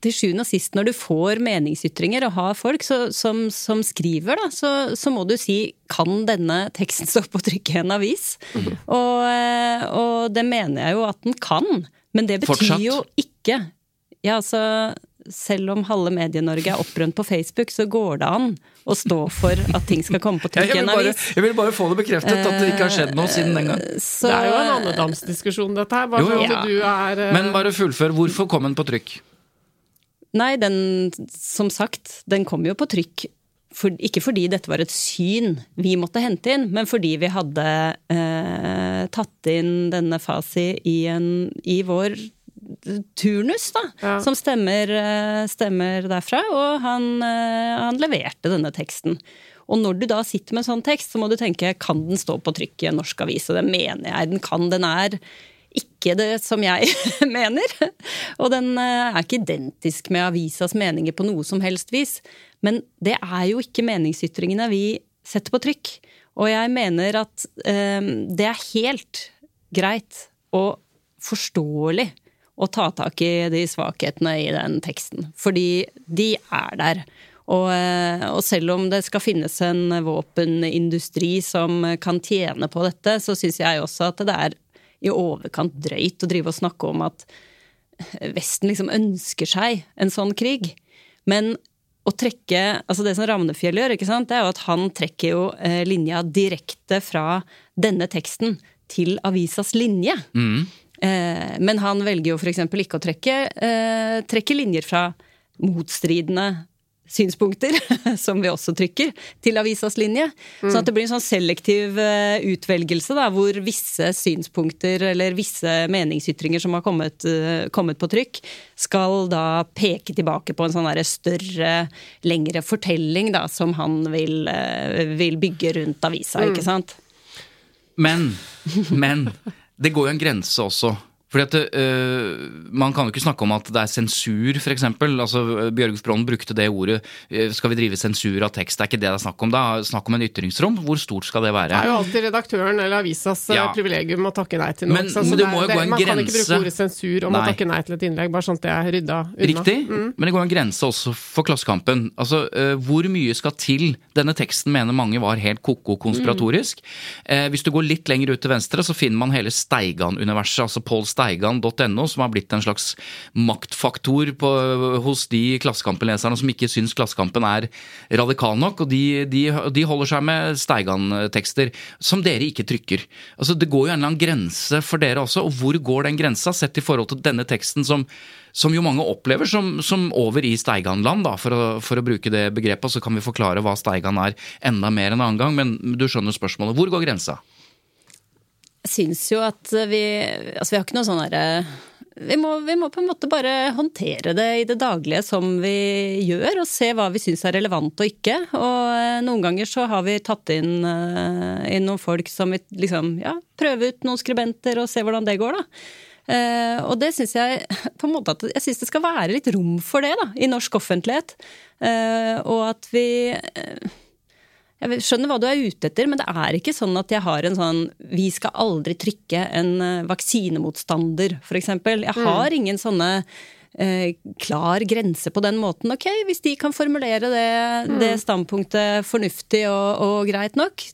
til sjuende og sist, når du får meningsytringer og har folk så, som, som skriver, da, så, så må du si kan denne teksten stå på trykk i en avis? Og, eh, og det mener jeg jo at den kan. Men det betyr Fortsatt. jo ikke Ja, altså selv om halve Medie-Norge er opprømt på Facebook, så går det an å stå for at ting skal komme på Ja, trykk i jeg, vil en bare, avis. jeg vil bare få det bekreftet at det ikke har skjedd noe siden den gang. Så, Det er jo en andedamsdiskusjon, dette her. Bare Jo, jo. at du er eh, Men bare fullfør. Hvorfor kom den på trykk? Nei, den, som sagt, den kom jo på trykk. For, ikke fordi dette var et syn vi måtte hente inn, men fordi vi hadde eh, tatt inn denne Fasi i, en, i vår turnus, da. Ja. Som stemmer, eh, stemmer derfra. Og han, eh, han leverte denne teksten. Og når du da sitter med en sånn tekst, så må du tenke kan den stå på trykk i en norsk avis? Og det mener jeg den kan. Den er ikke det som jeg mener. Og den eh, er ikke identisk med avisas meninger på noe som helst vis. Men det er jo ikke meningsytringene vi setter på trykk. Og jeg mener at eh, det er helt greit og forståelig å ta tak i de svakhetene i den teksten. Fordi de er der. Og, eh, og selv om det skal finnes en våpenindustri som kan tjene på dette, så syns jeg også at det er i overkant drøyt å drive og snakke om at Vesten liksom ønsker seg en sånn krig. Men å trekke Altså det som Ravnefjell gjør, ikke sant, det er jo at han trekker jo eh, linja direkte fra denne teksten til avisas linje. Eh, men han velger jo f.eks. ikke å trekke, eh, trekke linjer fra motstridende synspunkter, som vi også trykker, til avisas linje. Sånn at det blir en sånn selektiv eh, utvelgelse, da, hvor visse synspunkter eller visse meningsytringer som har kommet, eh, kommet på trykk, skal da peke tilbake på en sånn større, lengre fortelling da, som han vil, eh, vil bygge rundt avisa, ikke sant? Men, men det går jo en grense også. Fordi at øh, Man kan jo ikke snakke om at det er sensur, f.eks. Altså, Bjørgulf Brånen brukte det ordet. øh, Skal vi drive sensur av tekst? Det er ikke det det er snakk om. Det er snakk om en ytringsrom. Hvor stort skal det være? Det er jo alltid redaktøren eller avisas eh, Ja. privilegium å takke nei til noe. Men- men det må jo gå en Man kan ikke bruke ordet sensur om Nei. å takke nei til et innlegg, bare sånn at det er rydda unna. Riktig, Mm. men det går en grense også for Klassekampen. Altså, øh, Hvor mye skal til? Denne teksten mener mange var helt ko-ko konspiratorisk. Eh, hvis du går litt lenger ut til venstre, så finner man hele Steigan-universet, altså paulsteigan.no, som har blitt en slags maktfaktor på, hos de Klassekampen-leserne som ikke syns Klassekampen er radikal nok, og de, de, de holder seg med Steigan-tekster som dere ikke trykker. Altså, Det går jo en eller annen grense for dere også, og hvor går den grensa, sett i forhold til denne teksten som som jo mange opplever som, som over i Steigan-land, for for å bruke det begrepet. Så kan vi forklare hva Steigan er enda mer en annen gang, men du skjønner spørsmålet. Hvor går grensa? Syns jo at vi Altså, vi har ikke noe sånn derre vi vi må, på en måte bare håndtere det i det daglige som vi gjør, og se hva vi syns er relevant og ikke. Og eh, noen ganger så har vi tatt inn, uh, inn noen folk som vi liksom ja, prøve ut noen skribenter og se hvordan det går, da. Uh, og det syns jeg på en måte at jeg synes det skal være litt rom for det da, i norsk offentlighet. Uh, og at vi jeg skjønner hva du er ute etter, men det er ikke sånn at jeg har en sånn Vi skal aldri trykke en eh, vaksinemotstander, f.eks. Jeg mm. har ingen sånne eh, klar grense på den måten. Ok, hvis de kan formulere det, mm. det standpunktet fornuftig og, og, greit nok,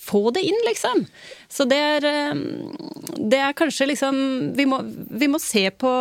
få det inn, liksom. Så det er, eh, det er kanskje liksom vi må, vi må se på,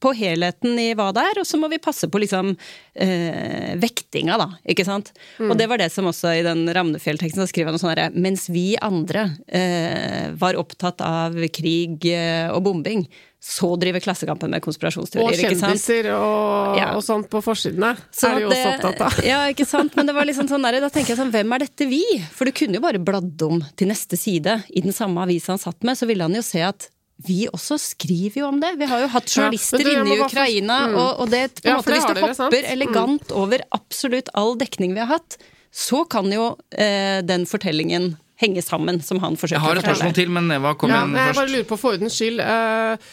på, helheten i hva det er, og så må vi passe på liksom eh, vektinga, da. Ikke sant? Mm. Og det var det som også i den Ramnefjell-teksten skriver noe sånn herre Mens vi andre eh, var opptatt av krig eh, og bombing, så driver Klassekampen med konspirasjonsteorier. Og kjendiser og, ja. og sånt på forsidene så er de jo også opptatt av. Ja, ikke sant. Men det var liksom sånn der, da tenker jeg sånn, hvem er dette vi? For du kunne jo bare bladd om til neste side i den samme avisa han satt med, så ville han jo se at vi også skriver jo om det. Vi har jo hatt journalister ja, inne i Ukraina, mm. og, og, det på en ja, måte, hvis du hopper mm. elegant over absolutt all dekning vi har hatt, så kan jo eh, den fortellingen henge sammen, som han forsøker å fortelle. Jeg har et spørsmål til, men Eva, kom ja, igjen først. Jeg bare lurer på for ordens skyld. Eh,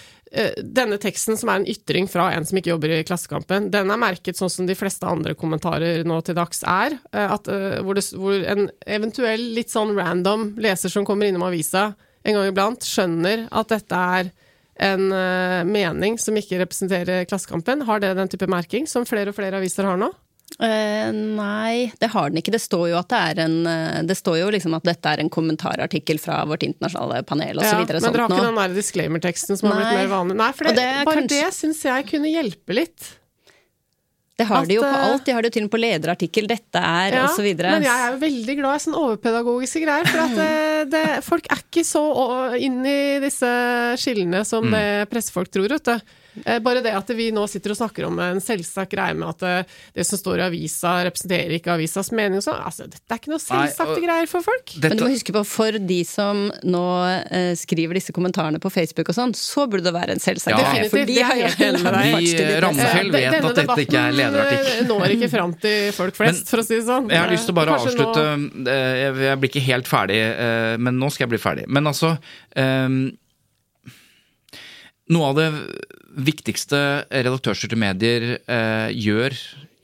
denne teksten, som er en ytring fra en som ikke jobber i Klassekampen, den er merket sånn som de fleste andre kommentarer nå til dags er. Eh, at, eh, hvor, det, hvor, en eventuell litt sånn random leser som kommer innom avisa en gang iblant, skjønner at dette er en mening som ikke representerer Klassekampen. Har det den type merking som flere og flere aviser har nå? Uh, nei, det har den ikke. Det står jo at det er en eh, Det står jo liksom at dette er en kommentarartikkel fra vårt internasjonale panel osv. Ja, men dere har ikke den der disclaimer-teksten som nei. har blitt mer vanlig? Nei, for det, det bare kanskje... det syns jeg kunne hjelpe litt. Det har at, de jo på alt. De har det jo til og med på lederartikkel 'dette er' ja, osv. Men jeg er jo veldig glad i sånn overpedagogiske greier. For at det, det, folk er ikke så inn i disse skillene som mm. det pressefolk tror, vet du. Eh, bare det at vi nå sitter og snakker om en selvsagt greie med at eh, det som står i avisa, representerer ikke avisas mening og sånn. Altså, dette er ikke noe selvsagte greier for folk. Dette... Men du må huske på, for de som nå eh, skriver disse kommentarene på Facebook og sånn, så burde det være en selvsagt greie. For de har jo en med deg. Ramnefjell vet Denne at dette ikke er lederartikkel. når ikke fram til folk flest, men, for å si det sånn. Jeg har lyst til å bare Kanskje avslutte nå... Jeg blir ikke helt ferdig, men nå skal jeg bli ferdig. Men altså um, Noe av det viktigste redaktørstyrte medier eh, gjør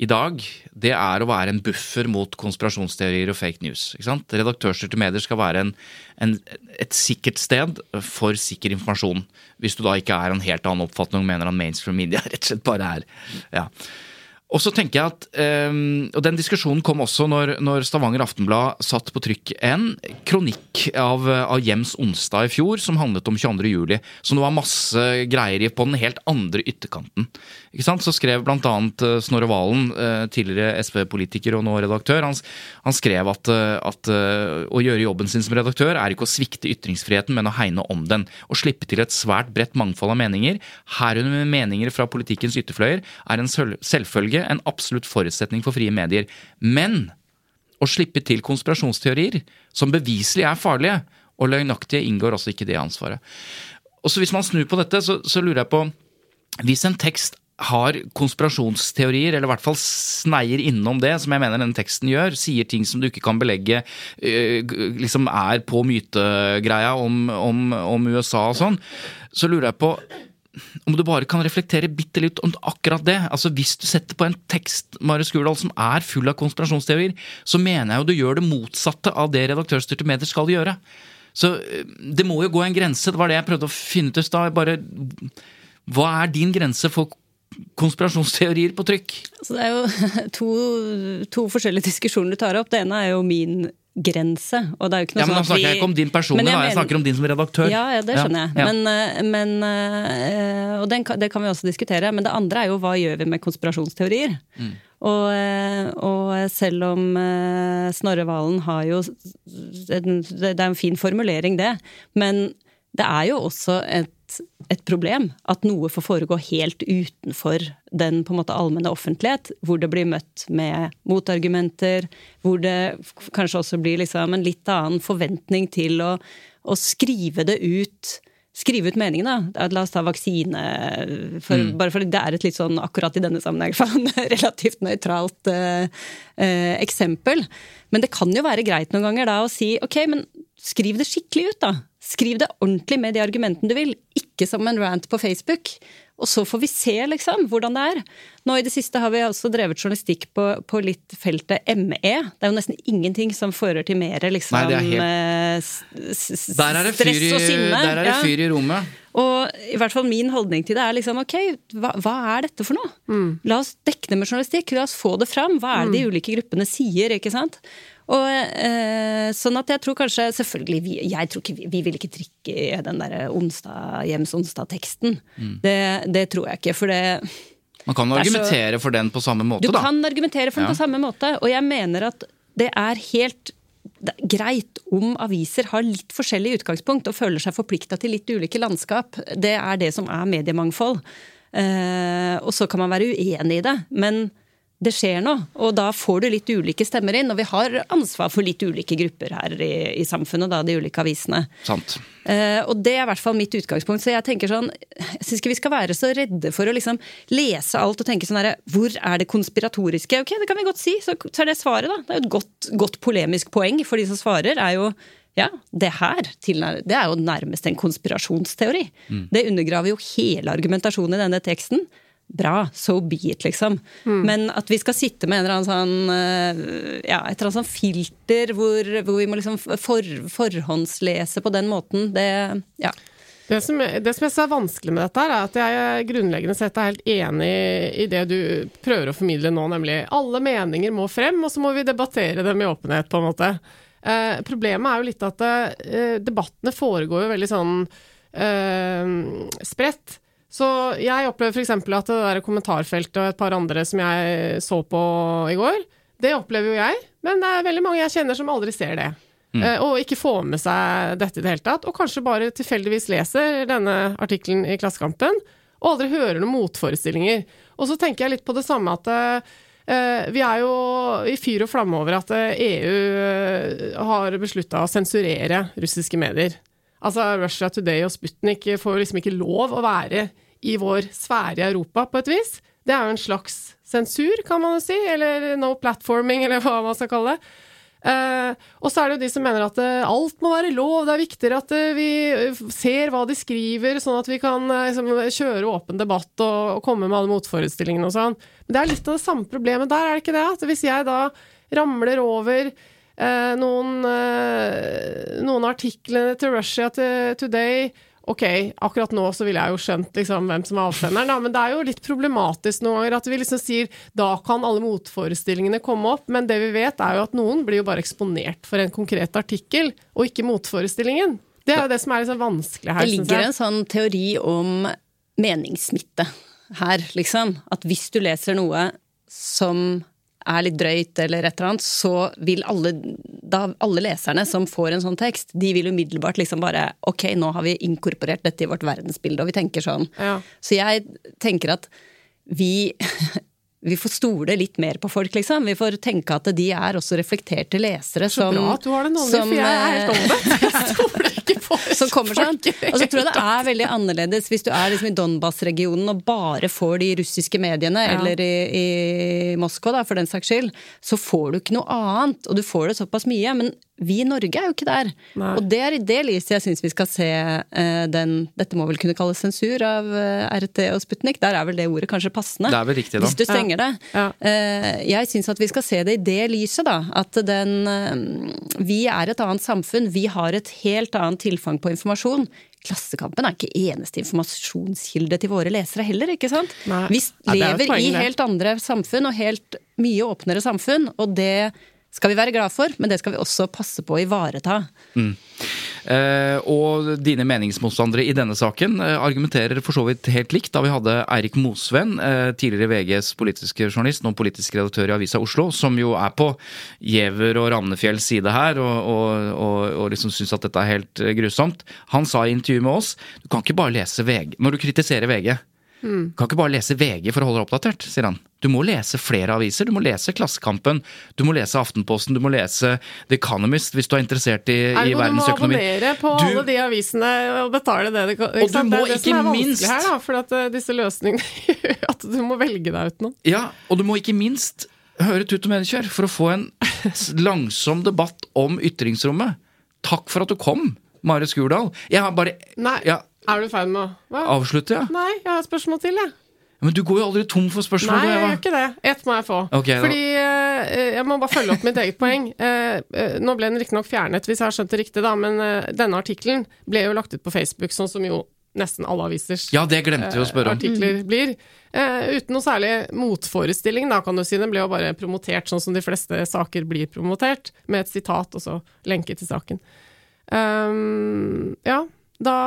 i dag, det er å være en buffer mot konspirasjonsteorier og fake news. Redaktørstyrte medier skal være en, en, et sikkert sted for sikker informasjon. Hvis du da ikke er en helt annen oppfatning og mener at mainstream media rett og slett bare er ja. Og så tenker jeg at, um, og Den diskusjonen kom også når, når Stavanger Aftenblad satt på trykk en kronikk av, av Jems onsdag i fjor som handlet om 22. juli. Som det var masse greier i på den helt andre ytterkanten. Ikke sant? Så skrev bl.a. Eh, Snorre Valen, eh, tidligere SV-politiker og nå redaktør, han, han skrev at, eh, at, å gjøre jobben sin som redaktør er ikke å svikte ytringsfriheten, men å hegne om den. Å slippe til et svært bredt mangfold av meninger, herunder meninger fra politikkens ytterfløyer, er en selvfølge, en absolutt forutsetning for frie medier. Men å slippe til konspirasjonsteorier, som beviselig er farlige, og løgnaktige, inngår også ikke det ansvaret. Og så Hvis man snur på dette, så, så lurer jeg på Hvis en tekst har konspirasjonsteorier, eller i hvert fall sneier innom det, som jeg mener denne teksten gjør, sier ting som du ikke kan belegge, øh, liksom er på mytegreia om, om, om USA og sånn, så lurer jeg på om du bare kan reflektere bitte litt om akkurat det. Altså Hvis du setter på en tekst Marius Gurdal, som er full av konspirasjonsteorier, så mener jeg jo du gjør det motsatte av det redaktørstyrte medier skal gjøre. Så øh, det må jo gå en grense. Det var det jeg prøvde å finne ut i stad. Hva er din grense for konspirasjonsteorier på trykk? Så det er jo to, to, forskjellige diskusjoner du tar opp. Det ene er jo min grense. Og det er jo ikke noe ja, men sånn snakker snakker jeg ikke om din person, jeg, jeg, snakker om din som redaktør. Ja, ja det skjønner jeg. Men, eh, men, eh, og den, det kan vi også diskutere. Men det andre er jo hva gjør vi med konspirasjonsteorier? Mm. Og, eh, og, selv om Snorre Valen har jo Det er en fin formulering, det. Men det er jo også et et problem at noe får foregå helt utenfor den på en måte allmenne offentlighet, hvor det blir møtt med motargumenter, hvor det kanskje også blir liksom en litt annen forventning til å, å skrive det ut skrive ut meningene. da. La oss ta vaksine, for, Mm. bare fordi det er et litt sånn akkurat i denne sammenheng relativt nøytralt eh, eh, eksempel. Men det kan jo være greit noen ganger da å si ok, men skriv det skikkelig ut, da. Skriv det ordentlig med de argumentene du vil, ikke som en rant på Facebook. Og så får vi se, liksom, hvordan det er. Nå i det siste har vi også drevet journalistikk på, på litt feltet ME. Det er jo nesten ingenting som fører til mer liksom Nei, er helt- eh, stress i, og sinne. der er det fyr i rommet. Og i hvert fall min holdning til det er liksom ok, hva, hva er dette for noe? La oss dekke det med journalistikk, la oss få det fram. Hva er det de ulike gruppene sier, ikke sant? Og eh, sånn at jeg tror kanskje Selvfølgelig, vi, jeg tror ikke vi, vi vil ikke trikke den derre onsdag, Hjems onsdag-teksten. Det, det tror jeg ikke, for det Man kan argumentere er så- for den på samme måte, du da. kan argumentere for den Ja. på samme måte, og jeg mener at det er helt det er greit om aviser har litt forskjellig utgangspunkt og føler seg forplikta til litt ulike landskap. Det er det som er mediemangfold. Eh, og så kan man være uenig i det, men det skjer noe, og da får du litt ulike stemmer inn. Og vi har ansvar for litt ulike grupper her i, i samfunnet, da, de ulike avisene. Sant. Eh, og det er i hvert fall mitt utgangspunkt. Så jeg tenker sånn, jeg syns ikke vi skal være så redde for å liksom lese alt og tenke sånn herre Hvor er det konspiratoriske? Ok, det kan vi godt si, så, så er det svaret, da. Det er jo et godt, godt polemisk poeng for de som svarer, er jo ja, det her det er jo nærmest en konspirasjonsteori. Det undergraver jo hele argumentasjonen i denne teksten. Bra, so be it, liksom. Men at vi skal sitte med en eller annen sånn eh, ja, et eller annet sånn filter hvor, hvor vi må liksom for, forhåndslese på den måten, det ja. Det som, det som jeg synes er vanskelig med dette, her er at jeg grunnleggende sett er helt enig i det du prøver å formidle nå, nemlig alle meninger må frem, og så må vi debattere dem i åpenhet, på en måte. Eh, problemet er jo litt at eh, debattene foregår jo veldig sånn eh, spredt. Så jeg opplever f.eks. at det der kommentarfeltet og et par andre som jeg så på i går, det opplever jo jeg, men det er veldig mange jeg kjenner som aldri ser det. Mm. Og ikke får med seg dette i det hele tatt, og kanskje bare tilfeldigvis leser denne artikkelen i Klassekampen, og aldri hører noen motforestillinger. Og så tenker jeg litt på det samme at eh, vi er jo i fyr og flamme over at eh, EU eh, har beslutta å sensurere russiske medier. Altså Russia Today og Sputnik får liksom ikke lov å være i vår sfære i Europa, på et vis. Det er jo en slags sensur, kan man jo si, eller no platforming, eller hva man skal kalle det. Uh, og så er det jo de som mener at uh, alt må være lov, det er viktigere at uh, vi ser hva de skriver, sånn at vi kan liksom, kjøre åpen debatt og, og komme med alle motforestillingene og sånn. Men det er litt av det samme problemet der, er det ikke det? At hvis jeg da ramler over noen, noen artiklene til Russia Today Ok, akkurat nå så ville jeg jo skjønt liksom hvem som er avsenderen, da, men det er jo litt problematisk noen ganger at vi liksom sier da kan alle motforestillingene komme opp, men det vi vet er jo at noen blir jo bare eksponert for en konkret artikkel, og ikke motforestillingen. Det er jo det som er liksom vanskelig her, Det ligger en sånn teori om meningssmitte her, liksom. At hvis du leser noe som er litt drøyt eller et eller annet, så vil alle, da, alle leserne som får en sånn tekst, de vil umiddelbart liksom bare Ok, nå har vi inkorporert dette i vårt verdensbilde, og vi tenker sånn. Ja. Så jeg tenker at vi vi får stole litt mer på folk, liksom. Vi får tenke at de er også reflekterte lesere Så som bra at du har den holdningen, for jeg er eh, helt omvendt. Jeg stoler ikke på som kommer sånn. Og så tror jeg det er veldig annerledes hvis du er liksom i Donbas-regionen og bare får de russiske mediene, Ja. eller i, i Moskva, da, for den saks skyld. Så får du ikke noe annet, og du får det såpass mye. Men vi i Norge er jo ikke der. Nei. Og det er i det lyset jeg syns vi skal se uh, den Dette må vel kunne kalles sensur av uh, RT og Sputnik. Der er vel det ordet kanskje passende. Det er vel riktig, da. Hvis du stenger det. Ja. Uh, jeg syns at vi skal se det i det lyset, da. At den eh, Vi er et annet samfunn. Vi har et helt annet tilfang på informasjon. Klassekampen er ikke eneste informasjonskilde til våre lesere heller, ikke sant? Nei. Vi er lever poeng, i helt andre samfunn, og helt mye åpnere samfunn, og det skal vi være glad for, men det skal vi også passe på å ivareta. Eh, og dine meningsmotstandere i denne saken eh, argumenterer for så vidt helt likt. Da vi hadde Eirik Mosveen, eh, tidligere VGs politiske journalist, nå politisk redaktør i Avisa Oslo, som jo er på Giæver og Ravnefjells side her, og, og, og, og liksom syns at dette er helt eh, grusomt. Han sa i intervju med oss du kan ikke bare lese VG når du kritiserer VG. Kan ikke bare lese VG for å holde deg oppdatert, sier han. Du må lese flere aviser. Du må lese Klassekampen, du må lese Aftenposten, du må lese The Economist hvis du er interessert i, i verdensøkonomi. du må abonnere på Du- alle de avisene og betale det det Og du må det er det ikke som er minst- her, da, for at eh, disse løsningene gjør at du må velge deg ut noen. Ja, og du må ikke minst høre Tut og Medikjør for å få en langsom debatt om ytringsrommet. Takk for at du kom, Mare Skurdal. Jeg har bare Nei, ja, er du i ferd med å Hva? avslutte, ja. Nei, jeg har et spørsmål til, jeg. Men du går jo aldri tom for spørsmål. Nei, jeg gjør ikke det. Ett må jeg få. Okay. Fordi eh, Jeg må bare følge opp mitt eget poeng. Eh, eh, nå ble den riktignok fjernet, hvis jeg har skjønt det riktig, da, men eh, denne artikkelen ble jo lagt ut på Facebook, sånn som jo nesten alle avisers Ja, om. artikler blir. Eh, uten noe særlig motforestilling, da, kan du si. Den ble jo bare promotert sånn som de fleste saker blir promotert, med et sitat og så lenke til saken. Um, ja, da,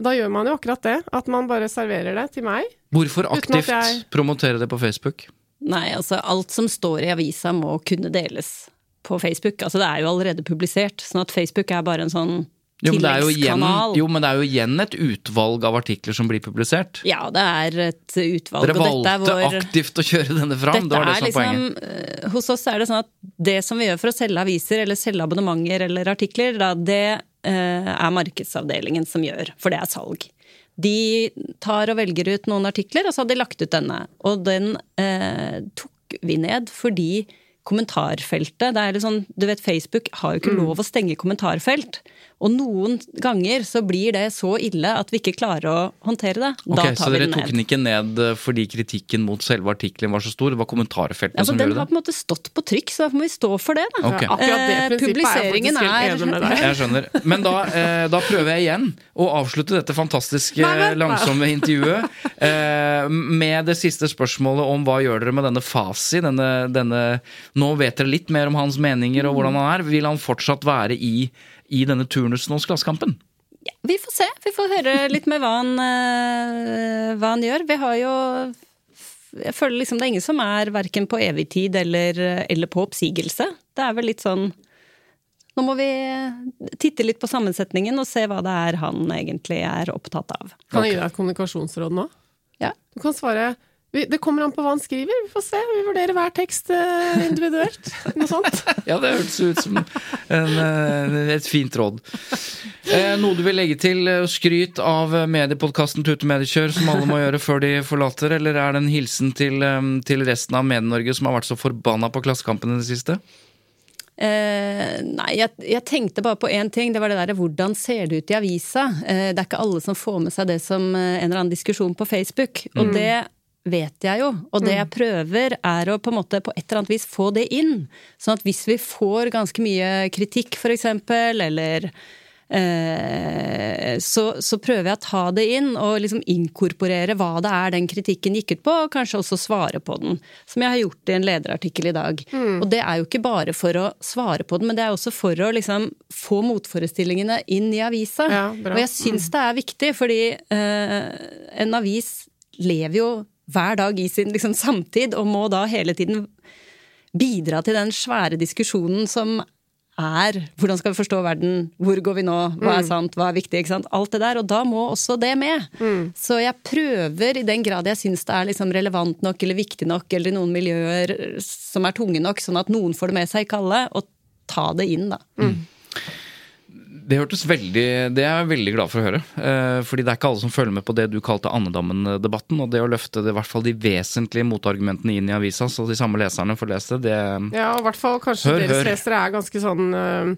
da gjør man jo akkurat det. At man bare serverer det til meg. Hvorfor aktivt jeg- promotere det på Facebook? Nei, altså alt som står i avisa må kunne deles på Facebook. Altså det er jo allerede publisert, sånn at Facebook er bare en sånn Jo men, det er jo igjen, jo, men det er jo igjen et utvalg av artikler som blir publisert. Ja, det er et utvalg, Dere og dette er valgte vår aktivt å kjøre denne fram. Dette Det var det er som var liksom, poenget. eh, Hos oss er det sånn at det som vi gjør for å selge aviser eller selge abonnementer eller artikler, da, det er markedsavdelingen som gjør, for det er salg. De tar og velger ut noen artikler, og så har de lagt ut denne. Og den eh, tok vi ned fordi kommentarfeltet det er litt sånn, Du vet, Facebook har jo ikke Mm. lov å stenge kommentarfelt. Og noen ganger så blir det så ille at vi ikke klarer å håndtere det. Da Ok, tar Så dere tok den ikke ned eh, fordi kritikken mot selve artikkelen var så stor? Det var kommentarfeltene ja, som den har på en måte stått på trykk, så da må vi stå for det. Da. Okay. Ja, akkurat det Eh, er publiseringen er-. Jeg skjønner. Men da, eh, da prøver jeg igjen å avslutte dette fantastiske, Nei, vent, nei. langsomme intervjuet eh, med det siste spørsmålet om hva gjør dere med denne Fasi? Denne, denne, nå vet dere litt mer om hans meninger og hvordan han er. Vil han fortsatt være i, i denne turnusen hos Klassekampen? Vi får se. Vi får høre litt med hva han, eh, hva han gjør. Vi har jo Jeg føler liksom det er ingen som er verken på evig tid eller, eller på oppsigelse. Det er vel litt sånn Nå må vi titte litt på sammensetningen og se hva det er han egentlig er opptatt av. Kan jeg gi deg kommunikasjonsråd nå? Ja. Du kan svare Det kommer an på hva han skriver. Vi får se. Vi vurderer hver tekst eh, individuelt. Noe sånt. Ja, det hørtes ut som en, eh, et fint råd. Eh, noe du vil legge til skryt av mediepodkasten Tute Mediekjør, som alle må gjøre før de forlater, eller er det en hilsen til, til resten av Medie-Norge som har vært så forbanna på Klassekampen i det siste? Eh, nei, jeg, jeg tenkte bare på én ting. Det var det derre hvordan ser det ut i avisa? Eh, det er ikke alle som får med seg det som en eller annen diskusjon på Facebook. Og det vet jeg jo. Og det jeg prøver, er å på en måte på et eller annet vis få det inn. Sånn at hvis vi får ganske mye kritikk, for eksempel, eller Eh, så, så prøver jeg å ta det inn og liksom inkorporere hva det er den kritikken gikk ut på, og kanskje også svare på den. Som jeg har gjort i en lederartikkel i dag. Mm. Og det er jo ikke bare for å svare på den, men det er også for å liksom få motforestillingene inn i avisa. Ja, og jeg syns det er viktig, fordi eh, en avis lever jo hver dag i sin liksom, samtid, og må da hele tiden bidra til den svære diskusjonen som er hvordan skal vi forstå verden, hvor går vi nå, hva er sant, hva er viktig, ikke sant. Alt det der. Og da må også det med. Så jeg prøver, i den grad jeg syns det er liksom relevant nok eller viktig nok, eller i noen miljøer som er tunge nok, sånn at noen får det med seg, ikke alle, å ta det inn, da. Det hørtes veldig Det er jeg veldig glad for å høre. Eh, fordi det er ikke alle som følger med på det du kalte andedammen-debatten. Og det å løfte det, i hvert fall de vesentlige motargumentene inn i avisa, så de samme leserne får lese det, det Ja, i hvert fall kanskje Hør, deres hør. lesere er ganske sånn øh,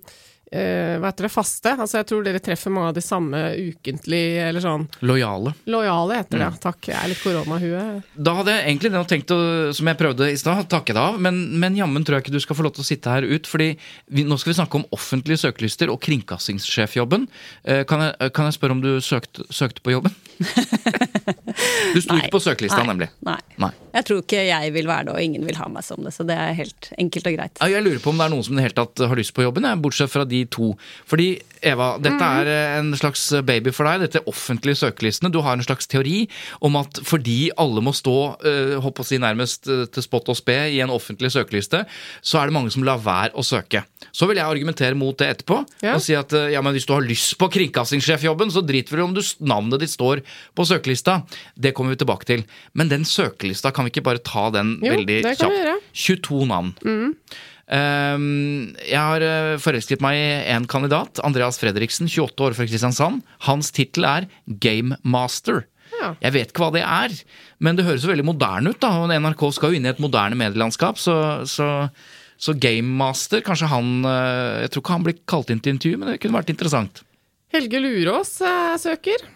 hva heter det, faste. Altså jeg tror dere treffer mange av de samme ukentlig, eller sånn lojale. lojale heter det, ja. Takk, jeg er litt koronahue. Da hadde jeg egentlig det tenkt å, som jeg prøvde i stad, takke deg av. Men, men jammen tror jeg ikke du skal få lov til å sitte her ut. fordi vi, nå skal vi snakke om offentlige søkelyster og kringkastingssjefjobben. Eh, kan, jeg, kan jeg spørre om du søkte, søkte på jobben? Du sto ikke på søkelista, Nei. nemlig. Nei. Nei. Jeg tror ikke jeg vil være det, og ingen vil ha meg som det. Så det er helt enkelt og greit. Jeg lurer på om det er noen som i det hele tatt har lyst på jobben, bortsett fra de to. Fordi, Eva, dette Mhm. er eh, en slags baby for deg, dette offentlige søkelistene. Du har en slags teori om at fordi alle må stå håper å si nærmest eh, til spott og spe i en offentlig søkeliste, så er det mange som lar være å søke. Så vil jeg argumentere mot det etterpå Ja. og si at eh, ja, men hvis du har lyst på kringkastingssjefjobben, så driter vel i om du, navnet ditt står på søkelista. Det kommer vi tilbake til. Men den søkelista, kan vi ikke bare ta den Jo, veldig vi gjøre. 22 navn. Um, jeg har eh, forelsket meg i en kandidat, Andreas Fredriksen, 28 år fra Kristiansand. Hans tittel er Game Master. Ja. Jeg vet ikke hva det er, men det høres jo veldig moderne ut. da, NRK skal jo inn i et moderne medielandskap, så, så, så Game Master, kanskje han eh, Jeg tror ikke han blir kalt inn til intervju, men det kunne vært interessant. Helge Lurås eh, søker.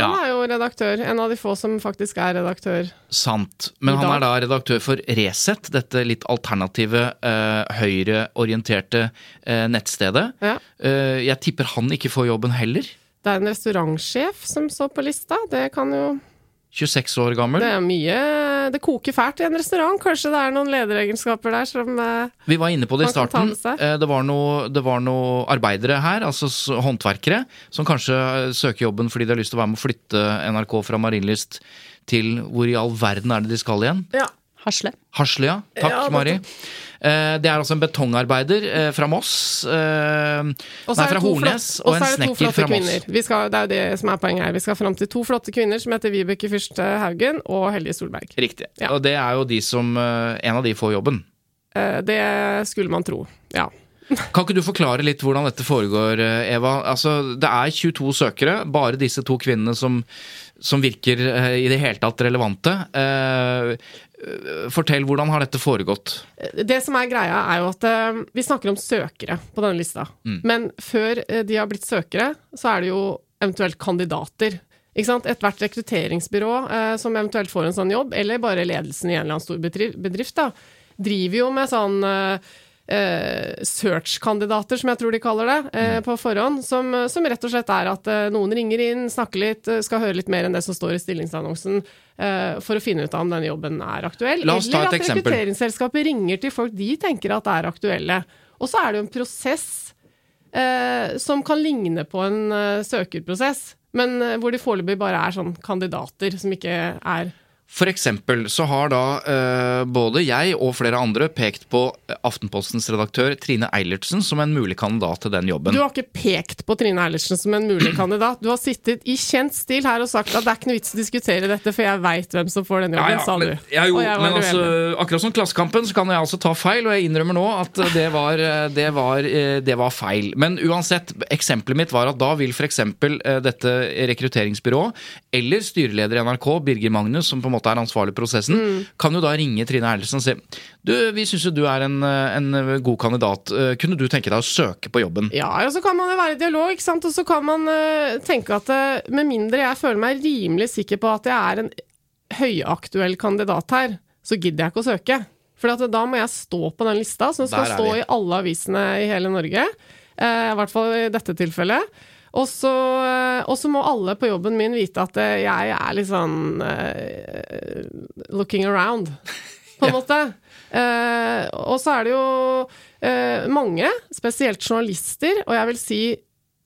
Ja. Han er jo redaktør. En av de få som faktisk er redaktør. Sant. Men han er da redaktør for Resett, dette litt alternative, eh, høyreorienterte eh, nettstedet. Ja. Eh, jeg tipper han ikke får jobben heller. Det er en restaurantsjef som står på lista. Det kan jo 26 år gammel. Det er mye Det koker fælt i en restaurant. Kanskje det er noen lederegenskaper der som eh, Vi var inne på det i starten. Eh, Det var noe, det var noe arbeidere her, altså håndverkere, som kanskje eh, søker jobben fordi de har lyst til å være med å flytte NRK fra Marienlyst til hvor i all verden er det de skal igjen? Ja. Hasle. Hasle, ja. Takk, Ja, det- Mari. Eh, Det er altså en betongarbeider eh, fra Moss. eh, Nei, fra Hornes. Og en er snekker fra Moss. skal, det er jo det som er poenget her. Vi skal fram til to flotte kvinner som heter Vibeke Fyrste Haugen og Helge Solberg. Riktig. Ja. Og det er jo de som En av de får jobben. Det skulle man tro. Ja. Kan ikke du forklare litt hvordan dette foregår, eh, Eva? Altså, Det er 22 søkere, bare disse to kvinnene som, som virker eh, i det hele tatt relevante. Eh, Fortell, hvordan har dette foregått? Det som er greia, er jo at eh, vi snakker om søkere på denne lista. Mm. Men før de har blitt søkere, så er det jo eventuelt kandidater. Ethvert rekrutteringsbyrå som eventuelt får en sånn jobb, eller bare ledelsen i en eller annen stor bedrift, bedrift da, driver jo med sånn search-kandidater, som jeg tror de kaller det, eh, Mm. på forhånd. Som, som rett og slett er at eh, noen ringer inn, snakker litt, eh, skal høre litt mer enn det som står i stillingsannonsen, eh, for å finne ut av om denne jobben er aktuell. Eller at rekrutteringsselskapet ringer til folk de tenker at er aktuelle. Og så er det jo en prosess eh, som kan ligne på en eh, søkerprosess, men eh, hvor de foreløpig bare er sånn kandidater som ikke er For eksempel så har da eh, både jeg og flere andre pekt på eh, Aftenpostens redaktør Trine Eilertsen som en mulig kandidat til den jobben. Du har ikke pekt på Trine Eilertsen som en mulig kandidat. Du har sittet i kjent stil her og sagt at det er ikke noe vits å diskutere dette, for jeg veit hvem som får den jobben, sa du. men, ja, jo, men altså, akkurat som Klassekampen så kan jeg altså ta feil, og jeg innrømmer nå at det var, det var, eh, det var feil. Men uansett, eksempelet mitt var at da vil f.eks. dette rekrutteringsbyrået eller styreleder i NRK, Birger Magnus, som på en måte er ansvarlig i prosessen, Mm. kan jo da ringe Trine Eilertsen og si du, vi syns jo du er en, en god kandidat, Eh, kunne du tenke deg å søke på jobben? Ja, og så kan man jo være i dialog, ikke sant? og så kan man eh, tenke at eh, med mindre jeg føler meg rimelig sikker på at jeg er en høyaktuell kandidat her, så gidder jeg ikke å søke. For at da må jeg stå på den lista, som skal stå i alle avisene i hele Norge. I hvert fall i dette tilfellet. Og så, eh, og så må alle på jobben min vite at eh, jeg er litt sånn uh, looking around, på en måte. Uh, og så er det jo uh, mange, spesielt journalister, og jeg vil si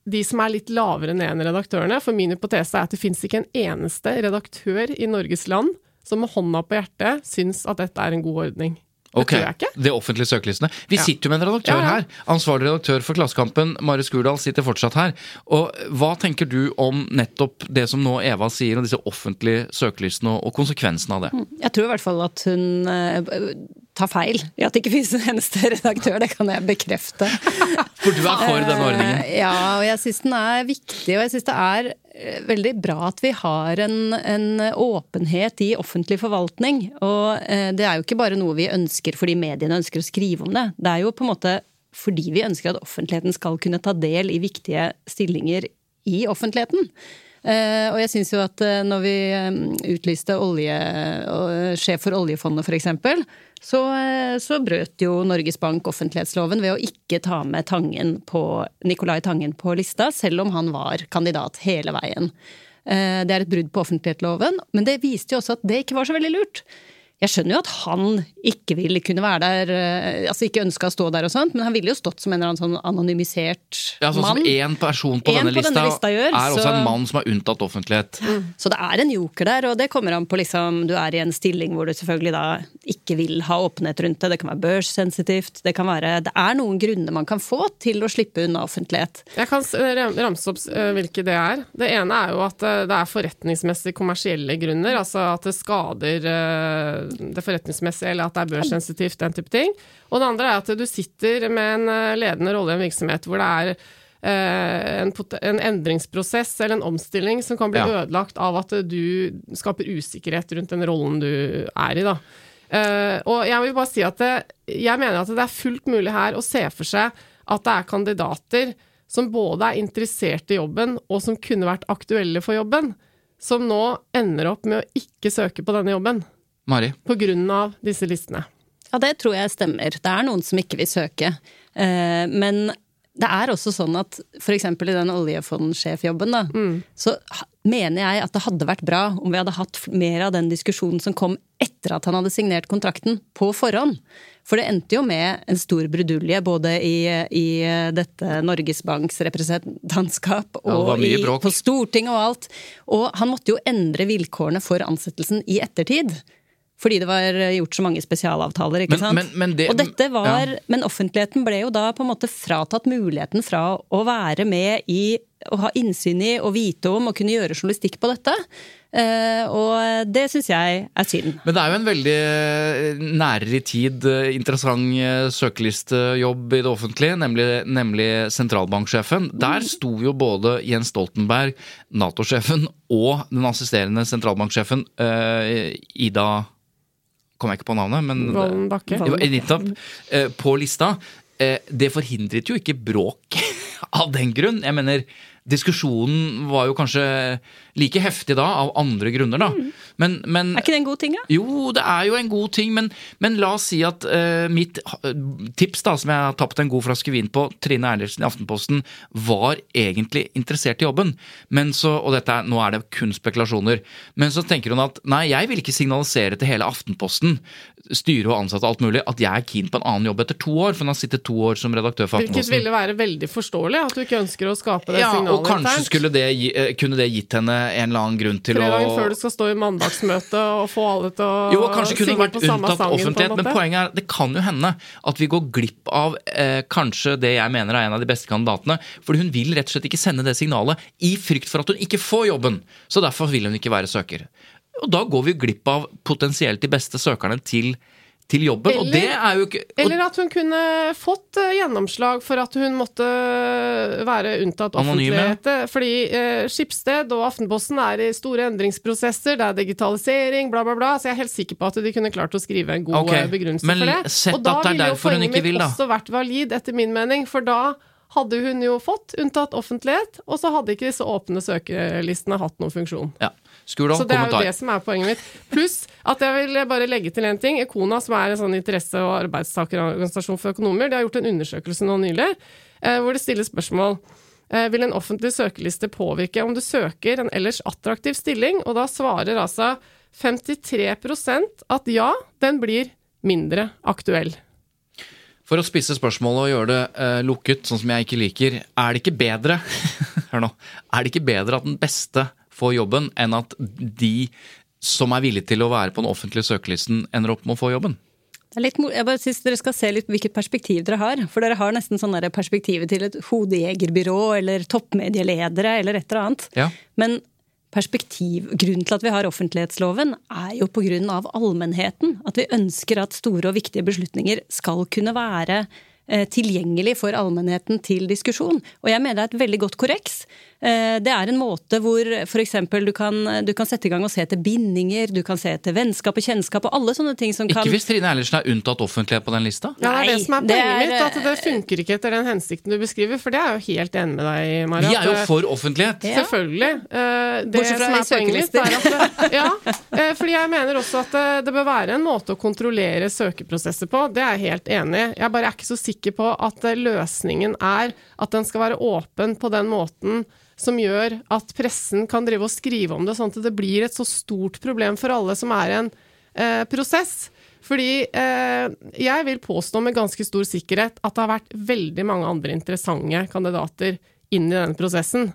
de som er litt lavere ned enn redaktørene. For min hypotese er at det fins ikke en eneste redaktør i Norges land som med hånda på hjertet syns at dette er en god ordning. Det Ok, tror jeg ikke. Det offentlige søkelistene. Vi Ja. sitter jo med en redaktør Ja, ja. her. Ansvarlig redaktør for Klassekampen, Mari Skurdal, sitter fortsatt her. Og Hva tenker du om nettopp det som nå Eva sier, og disse offentlige søkelistene, og, konsekvensene av det? Jeg tror i hvert fall at hun eh, tar feil i at det ikke finnes en eneste redaktør. Det kan jeg bekrefte. For du er for denne ordningen? Eh, Ja, og jeg syns den er viktig, og jeg syns det er eh, veldig bra at vi har en, en åpenhet i offentlig forvaltning. Og eh, det er jo ikke bare noe vi ønsker fordi mediene ønsker å skrive om det. Det er jo på en måte fordi vi ønsker at offentligheten skal kunne ta del i viktige stillinger i offentligheten. Eh, og jeg syns jo at eh, når vi eh, utlyste olje, sjef for oljefondet f.eks., så, så brøt jo Norges Bank offentlighetsloven ved å ikke ta med Tangen på, Nicolai Tangen på lista, selv om han var kandidat hele veien. Det er et brudd på offentlighetsloven, men det viste jo også at det ikke var så veldig lurt. Jeg skjønner jo at han ikke vil kunne være der, eh, altså ikke ønska å stå der og sånt, men han ville jo stått som en eller annen sånn anonymisert Ja, sånn mann. som én person på, En denne, på lista, denne lista gjør, er også en mann som er unntatt offentlighet. Så det er en joker der, og det kommer an på liksom Du er i en stilling hvor du selvfølgelig da ikke vil ha åpenhet rundt det. Det kan være børssensitivt. Det kan være Det er noen grunner man kan få til å slippe unna offentlighet. Jeg kan ramse opp eh, hvilke det er. Det ene er jo at eh, det er forretningsmessig kommersielle grunner. Altså at det skader eh, det forretningsmessige, eller at det er børssensitivt, den type ting. Og det andre er at du sitter med en eh, ledende rolle i en virksomhet hvor det er eh, en, en endringsprosess eller en omstilling som kan bli Ja. ødelagt av at du skaper usikkerhet rundt den rollen du er i, da. Uh, og jeg vil bare si at det, jeg mener at det er fullt mulig her å se for seg at det er kandidater som både er interessert i jobben, og som kunne vært aktuelle for jobben, som nå ender opp med å ikke søke på denne jobben Mari? på grunn av disse listene. Ja, det tror jeg stemmer. Det er noen som ikke vil søke. Eh, men det er også sånn at f.eks. i den oljefondsjefjobben, da, så mener jeg at det hadde vært bra om vi hadde hatt mer av den diskusjonen som kom etter at han hadde signert kontrakten, på forhånd. For det endte jo med en stor brudulje både i, i dette Norges Banks representantskap og ja, i, på Stortinget og alt. Og han måtte jo endre vilkårene for ansettelsen i ettertid. Fordi det var gjort så mange spesialavtaler, ikke Men- sant. men- men det- og dette var ja. Men offentligheten ble jo da på en måte fratatt muligheten fra å være med i å ha innsyn i og vite om og kunne gjøre journalistikk på dette. Uh, og det syns jeg er synd. Men det er jo en veldig eh, nærere i tid eh, interessant søkelistejobb i det offentlige, nemlig, nemlig sentralbanksjefen. Der sto jo både Jens Stoltenberg, Nato-sjefen og den assisterende sentralbanksjefen uh, Ida Kom jeg ikke på navnet, men Vollen Bakke. Nettopp. eh, På lista. Eh, Det forhindret jo ikke bråk av den grunn. Jeg mener, diskusjonen var jo kanskje like heftig da, av andre grunner, da. Men, men Er ikke det en god ting, da? jo, det er jo en god ting, men, men la oss si at uh, mitt eh, tips, da, som jeg har tapt en god flaske vin på, Trine Eilertsen i Aftenposten, var egentlig interessert i jobben. Men så, og dette er, nå er det kun spekulasjoner, men så tenker hun at nei, jeg vil ikke signalisere til hele Aftenposten, styre og ansatte og alt mulig, at jeg er keen på en annen jobb etter to år, for hun har sittet to år som redaktør for Hvilket Aftenposten. ville være veldig forståelig, at du ikke ønsker å skape det Ja, signalet og kanskje skulle det, gi- eh, kunne det gitt henne en eller annen grunn til Tre å dager før du skal stå i mandagsmøte og få alle til å Jo, kanskje kunne det vært på samme unntatt offentlighet, men poenget er det kan jo hende at vi går glipp av eh, kanskje det jeg mener er en av de beste kandidatene. Fordi hun vil rett og slett ikke sende det signalet i frykt for at hun ikke får jobben. Så derfor vil hun ikke være søker. Og da går vi glipp av potensielt de beste søkerne til, til jobben. og det er jo ikke Eller at hun kunne fått eh, gjennomslag for at hun måtte være unntatt offentlighet. Fordi eh, Skipsted og Aftenposten er i store endringsprosesser, det er digitalisering, bla, bla, bla. Så jeg er helt sikker på at de kunne klart å skrive en god Ok, eh, begrunnelse men for det. og da ville jo poenget mitt også vært valid, etter min mening. For da hadde hun jo fått unntatt offentlighet, og så hadde ikke disse åpne søkelistene hatt noen funksjon. ja. Skurdal, Så det er jo det som er poenget mitt. Pluss at jeg vil bare legge til en ting. Ekona, som er en sånn interesse- og arbeidstakerorganisasjon for økonomer, de har gjort en undersøkelse nå nylig eh, hvor det stilles spørsmål. Eh, vil en offentlig søkeliste påvirke om du søker en ellers attraktiv stilling? Og da svarer altså 53% at ja, den blir mindre aktuell. For å spisse spørsmålet og gjøre det eh, lukket, sånn som jeg ikke liker, er det ikke bedre Hør nå. Er det ikke bedre at den beste får jobben, enn at de som er villige til å være på den offentlige søkelisten, ender opp med å få jobben? Det er litt, jeg bare synes Dere skal se litt hvilket perspektiv dere har. For dere har nesten sånn perspektivet til et hodejegerbyrå eller toppmedieledere eller et eller annet. Ja. Men perspektiv, grunnen til at vi har offentlighetsloven, er jo av allmennheten. At vi ønsker at store og viktige beslutninger skal kunne være eh, tilgjengelig for allmennheten til diskusjon. Og jeg mener det er et veldig godt korreks. Eh, Det er en måte hvor f.eks. Du, kan- du kan sette i gang og se etter bindinger, du kan se etter vennskap og kjennskap og alle sånne ting som kan Ikke hvis Trine Eilertsen er unntatt offentlighet på den lista? Ja, det er det som er poenget er, mitt, at det funker ikke etter den hensikten du beskriver. For det er jeg jo helt enig med deg i, Maria. Vi er jo for offentlighet. Ja. Selvfølgelig. Eh, Det Bortsett fra som er poenget mitt, er at Ja, eh, fordi jeg mener også at det, bør være en måte å kontrollere søkeprosesser på. Det er jeg helt enig i. Jeg bare er ikke så sikker på at eh, løsningen er at den skal være åpen på den måten som gjør at pressen kan drive og skrive om det, sånn at det blir et så stort problem for alle som er en eh, prosess. Fordi eh, jeg vil påstå med ganske stor sikkerhet at det har vært veldig mange andre interessante kandidater inn i denne prosessen.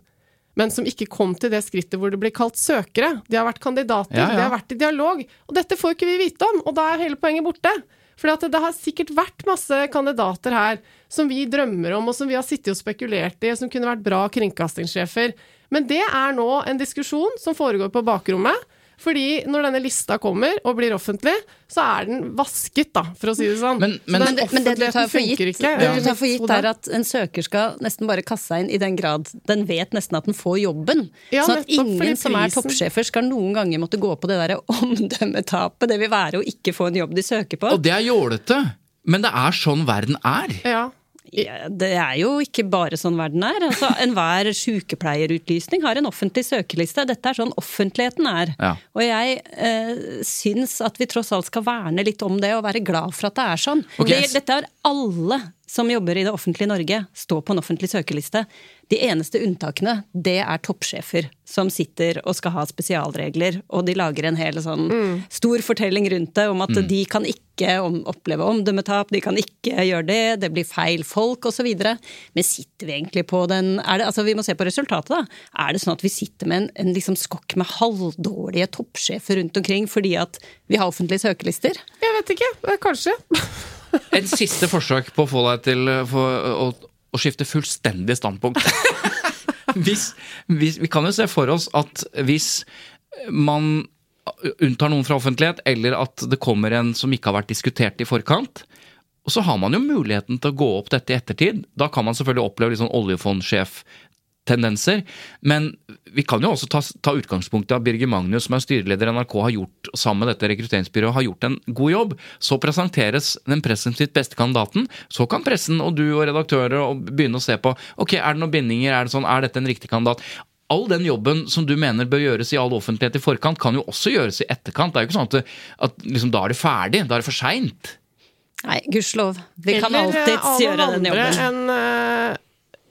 Men som ikke kom til det skrittet hvor det blir kalt søkere. De har vært kandidater, Ja, ja. de har vært i dialog. Og dette får ikke vi vite om, og da er hele poenget borte. For det har sikkert vært masse kandidater her som vi drømmer om, og som vi har sittet og spekulert i, som kunne vært bra kringkastingssjefer. Men det er nå en diskusjon som foregår på bakrommet. Fordi når denne lista kommer og blir offentlig, så er den vasket, da, for å si det sånn. Men- men- Men det, men det du tar for gitt, ikke. det Ja. du tar for gitt er at en søker skal nesten bare kaste seg inn i den grad den vet nesten at den får jobben. Ja, sånn at ingen som er toppsjefer skal noen ganger måtte gå på det derre omdømmetapet det vil være å ikke få en jobb de søker på. Og det er jålete, men det er sånn verden er. Ja. Ja, det er jo ikke bare sånn verden er. Altså, Enhver sykepleierutlysning har en offentlig søkeliste. Dette er sånn offentligheten er. Ja. Og jeg eh, syns at vi tross alt skal verne litt om det, og være glad for at det er sånn. Okay. Det, dette har alle som jobber i det offentlige Norge, står på en offentlig søkeliste. De eneste unntakene, det er toppsjefer som sitter og skal ha spesialregler, og de lager en hel sånn stor fortelling rundt det om at de kan ikke om, oppleve omdømmetap, de kan ikke gjøre det, det blir feil folk osv. Men sitter vi egentlig på den er det, altså Vi må se på resultatet, da. Er det sånn at vi sitter med en, en liksom skokk med halvdårlige toppsjefer rundt omkring fordi at vi har offentlige søkelister? Jeg vet ikke. Kanskje. Et siste forsøk på å få deg til eh, for, å, å skifte fullstendig standpunkt. hvis, hvis, vi kan jo se for oss at hvis man unntar noen fra offentlighet, eller at det kommer en som ikke har vært diskutert i forkant, og så har man jo muligheten til å gå opp dette i ettertid. Da kan man selvfølgelig oppleve litt sånn oljefondsjef-tendenser. Men vi kan jo også ta, ta utgangspunkt i at Birger Magnus, som er styreleder i NRK, har gjort sammen med dette rekrutteringsbyrået, har gjort en god jobb. Så presenteres den presumptivt beste kandidaten. Så kan pressen og du og redaktører og begynne å se på ok, er det noen bindinger, er det sånn, er dette en riktig kandidat? All den jobben som du mener bør gjøres i all offentlighet i forkant, kan jo også gjøres i etterkant. Det er jo ikke sånn at, det, at liksom, da er det ferdig, da er det for seint. Nei, gudskjelov. Vi kan Eller, alltids gjøre den andre jobben. enn uh,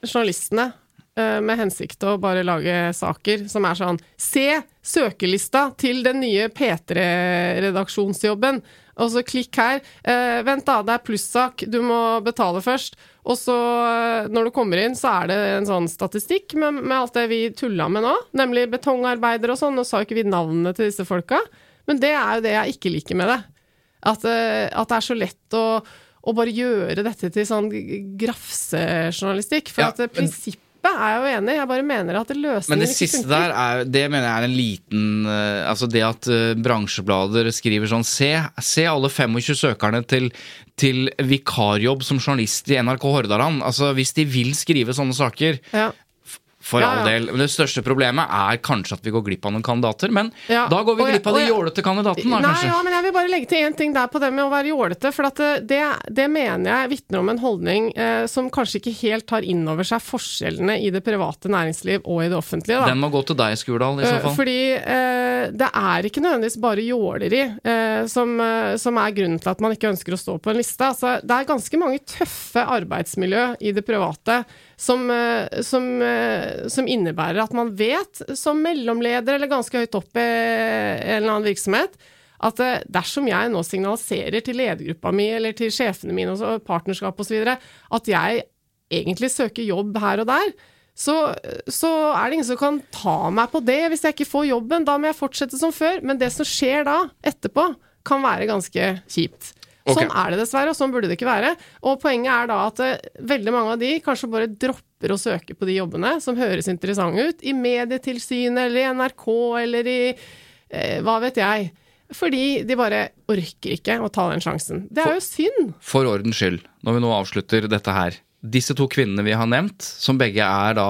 journalistene. Eh, med hensikt å bare lage saker som er sånn Se søkelista til den nye P3-redaksjonsjobben. Og så klikk her. Eh, vent, da, det er plussak. Du må betale først. Og så, eh, når du kommer inn, så er det en sånn statistikk med, med alt det vi tulla med nå. Nemlig betongarbeidere og sånn. Nå sa jo ikke vi navnene til disse folka. Men det er jo det jeg ikke liker med det. At, eh, at det er så lett å, å bare gjøre dette til sånn grafsejournalistikk. For Ja, at prinsippet prinsippet er jeg jo enig i, jeg bare mener at løsningen Men det ikke siste funker. der, er, det mener jeg er en liten eh, Altså det at eh, bransjeblader skriver sånn se, se alle 25 søkerne til, til vikarjobb som journalist i NRK Hordaland. Altså Hvis de vil skrive sånne saker, Ja. For Ja, all del. Men det største problemet er kanskje at vi går glipp av noen kandidater. Men Ja, da går vi og glipp av de jålete kandidatene, da Nei, kanskje. ja, men jeg vil bare legge til én ting der på det med å være jålete. For det, det, det mener jeg vitner om en holdning eh, som kanskje ikke helt tar inn over seg forskjellene i det private næringsliv og i det offentlige. Da. Den må gå til deg, Skurdal, i så Eh, fall. Fordi eh, det er ikke nødvendigvis bare jåleri eh, som, eh, som er grunnen til at man ikke ønsker å stå på en liste. Altså, det er ganske mange tøffe arbeidsmiljø i det private som, eh, som, eh, som innebærer at man vet, som mellomleder eller ganske høyt opp i en eller annen virksomhet, at eh, dersom jeg nå signaliserer til ledergruppa mi eller til sjefene mine og partnerskap osv. at jeg egentlig søker jobb her og der, så, så er det ingen som kan ta meg på det hvis jeg ikke får jobben. Da må jeg fortsette som før. Men det som skjer da, etterpå, kan være ganske kjipt. Ok. Sånn er det dessverre, og sånn burde det ikke være. Og poenget er da at uh, veldig mange av de kanskje bare dropper å søke på de jobbene som høres interessante ut, i Medietilsynet eller i NRK eller i uh, hva vet jeg. Fordi de bare orker ikke å ta den sjansen. Det er jo synd. For ordens skyld, når vi nå avslutter dette her. Disse to kvinnene vi har nevnt, som begge er da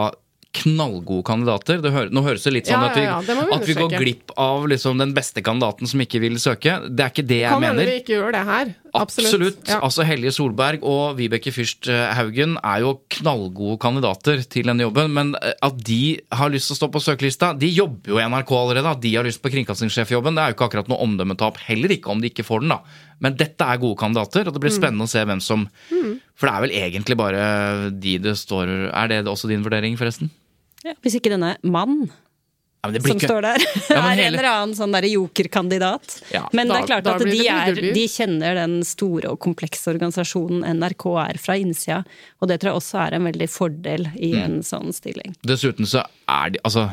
knallgode kandidater. Det hø nå høres det litt sånn Ja, at, vi, ja, ja, at vi går glipp av liksom, den beste kandidaten som ikke vil søke. Det er ikke det jeg Kan hende mener. vi ikke gjør det her. Absolutt. Absolutt. Altså Helje Solberg og Vibeke Fyrst Haugen er jo knallgode kandidater til denne jobben. Men eh, at de har lyst til å stå på søkelista De jobber jo i NRK allerede. At de har lyst på kringkastingssjefjobben, det er jo ikke akkurat noe omdømmetap. Heller ikke om de ikke får den, da. Men dette er gode kandidater, og det blir Mm. spennende å se hvem som For det er vel egentlig bare de det står Er det også din vurdering, forresten? Hvis ikke denne mann Ja, som ikke- står der. Ja, er hele- en eller annen sånn jokerkandidat. Ja. Men det er klart at de, er, de kjenner den store og komplekse organisasjonen NRK er fra innsida, og det tror jeg også er en veldig fordel i Mm. en sånn stilling. Dessuten så er de Altså,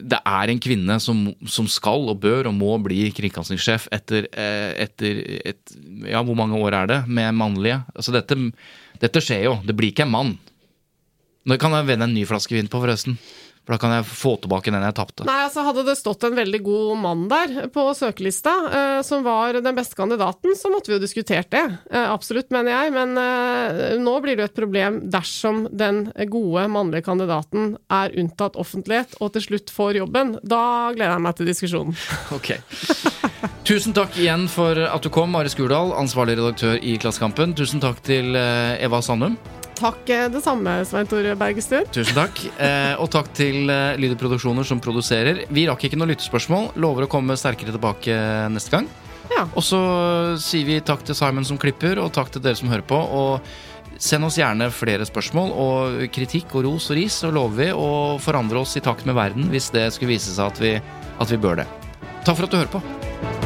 det er en kvinne som, som skal og bør og må bli kringkastingssjef etter, eh, etter et Ja, hvor mange år er det med mannlige? Altså, dette, dette skjer jo. Det blir ikke en mann. Nå kan jeg vende en ny flaske vin på, forresten. For da kan jeg få tilbake den jeg tapte. Nei, altså Hadde det stått en veldig god mann der på søkelista, eh, som var den beste kandidaten, så måtte vi jo diskutert det. Eh, absolutt, mener jeg. Men eh, nå blir det jo et problem dersom den gode mannlige kandidaten er unntatt offentlighet og til slutt får jobben. Da gleder jeg meg til diskusjonen. Ok. Tusen takk igjen for at du kom, Mari Skurdal, ansvarlig redaktør i Klassekampen. Tusen takk til eh, Eva Sandum. Takk eh, det samme, Svein Tore Bergestuen. Tusen takk. Eh, og takk til eh, Lyder som produserer. Vi rakk ikke noe lyttespørsmål. Lover å komme sterkere tilbake neste gang. Ja. Og så sier vi takk til Simon som klipper, og takk til dere som hører på. Og send oss gjerne flere spørsmål og kritikk og ros og ris, så lover vi å forandre oss i takt med verden hvis det skulle vise seg at vi, at vi bør det. Takk for at du hører på.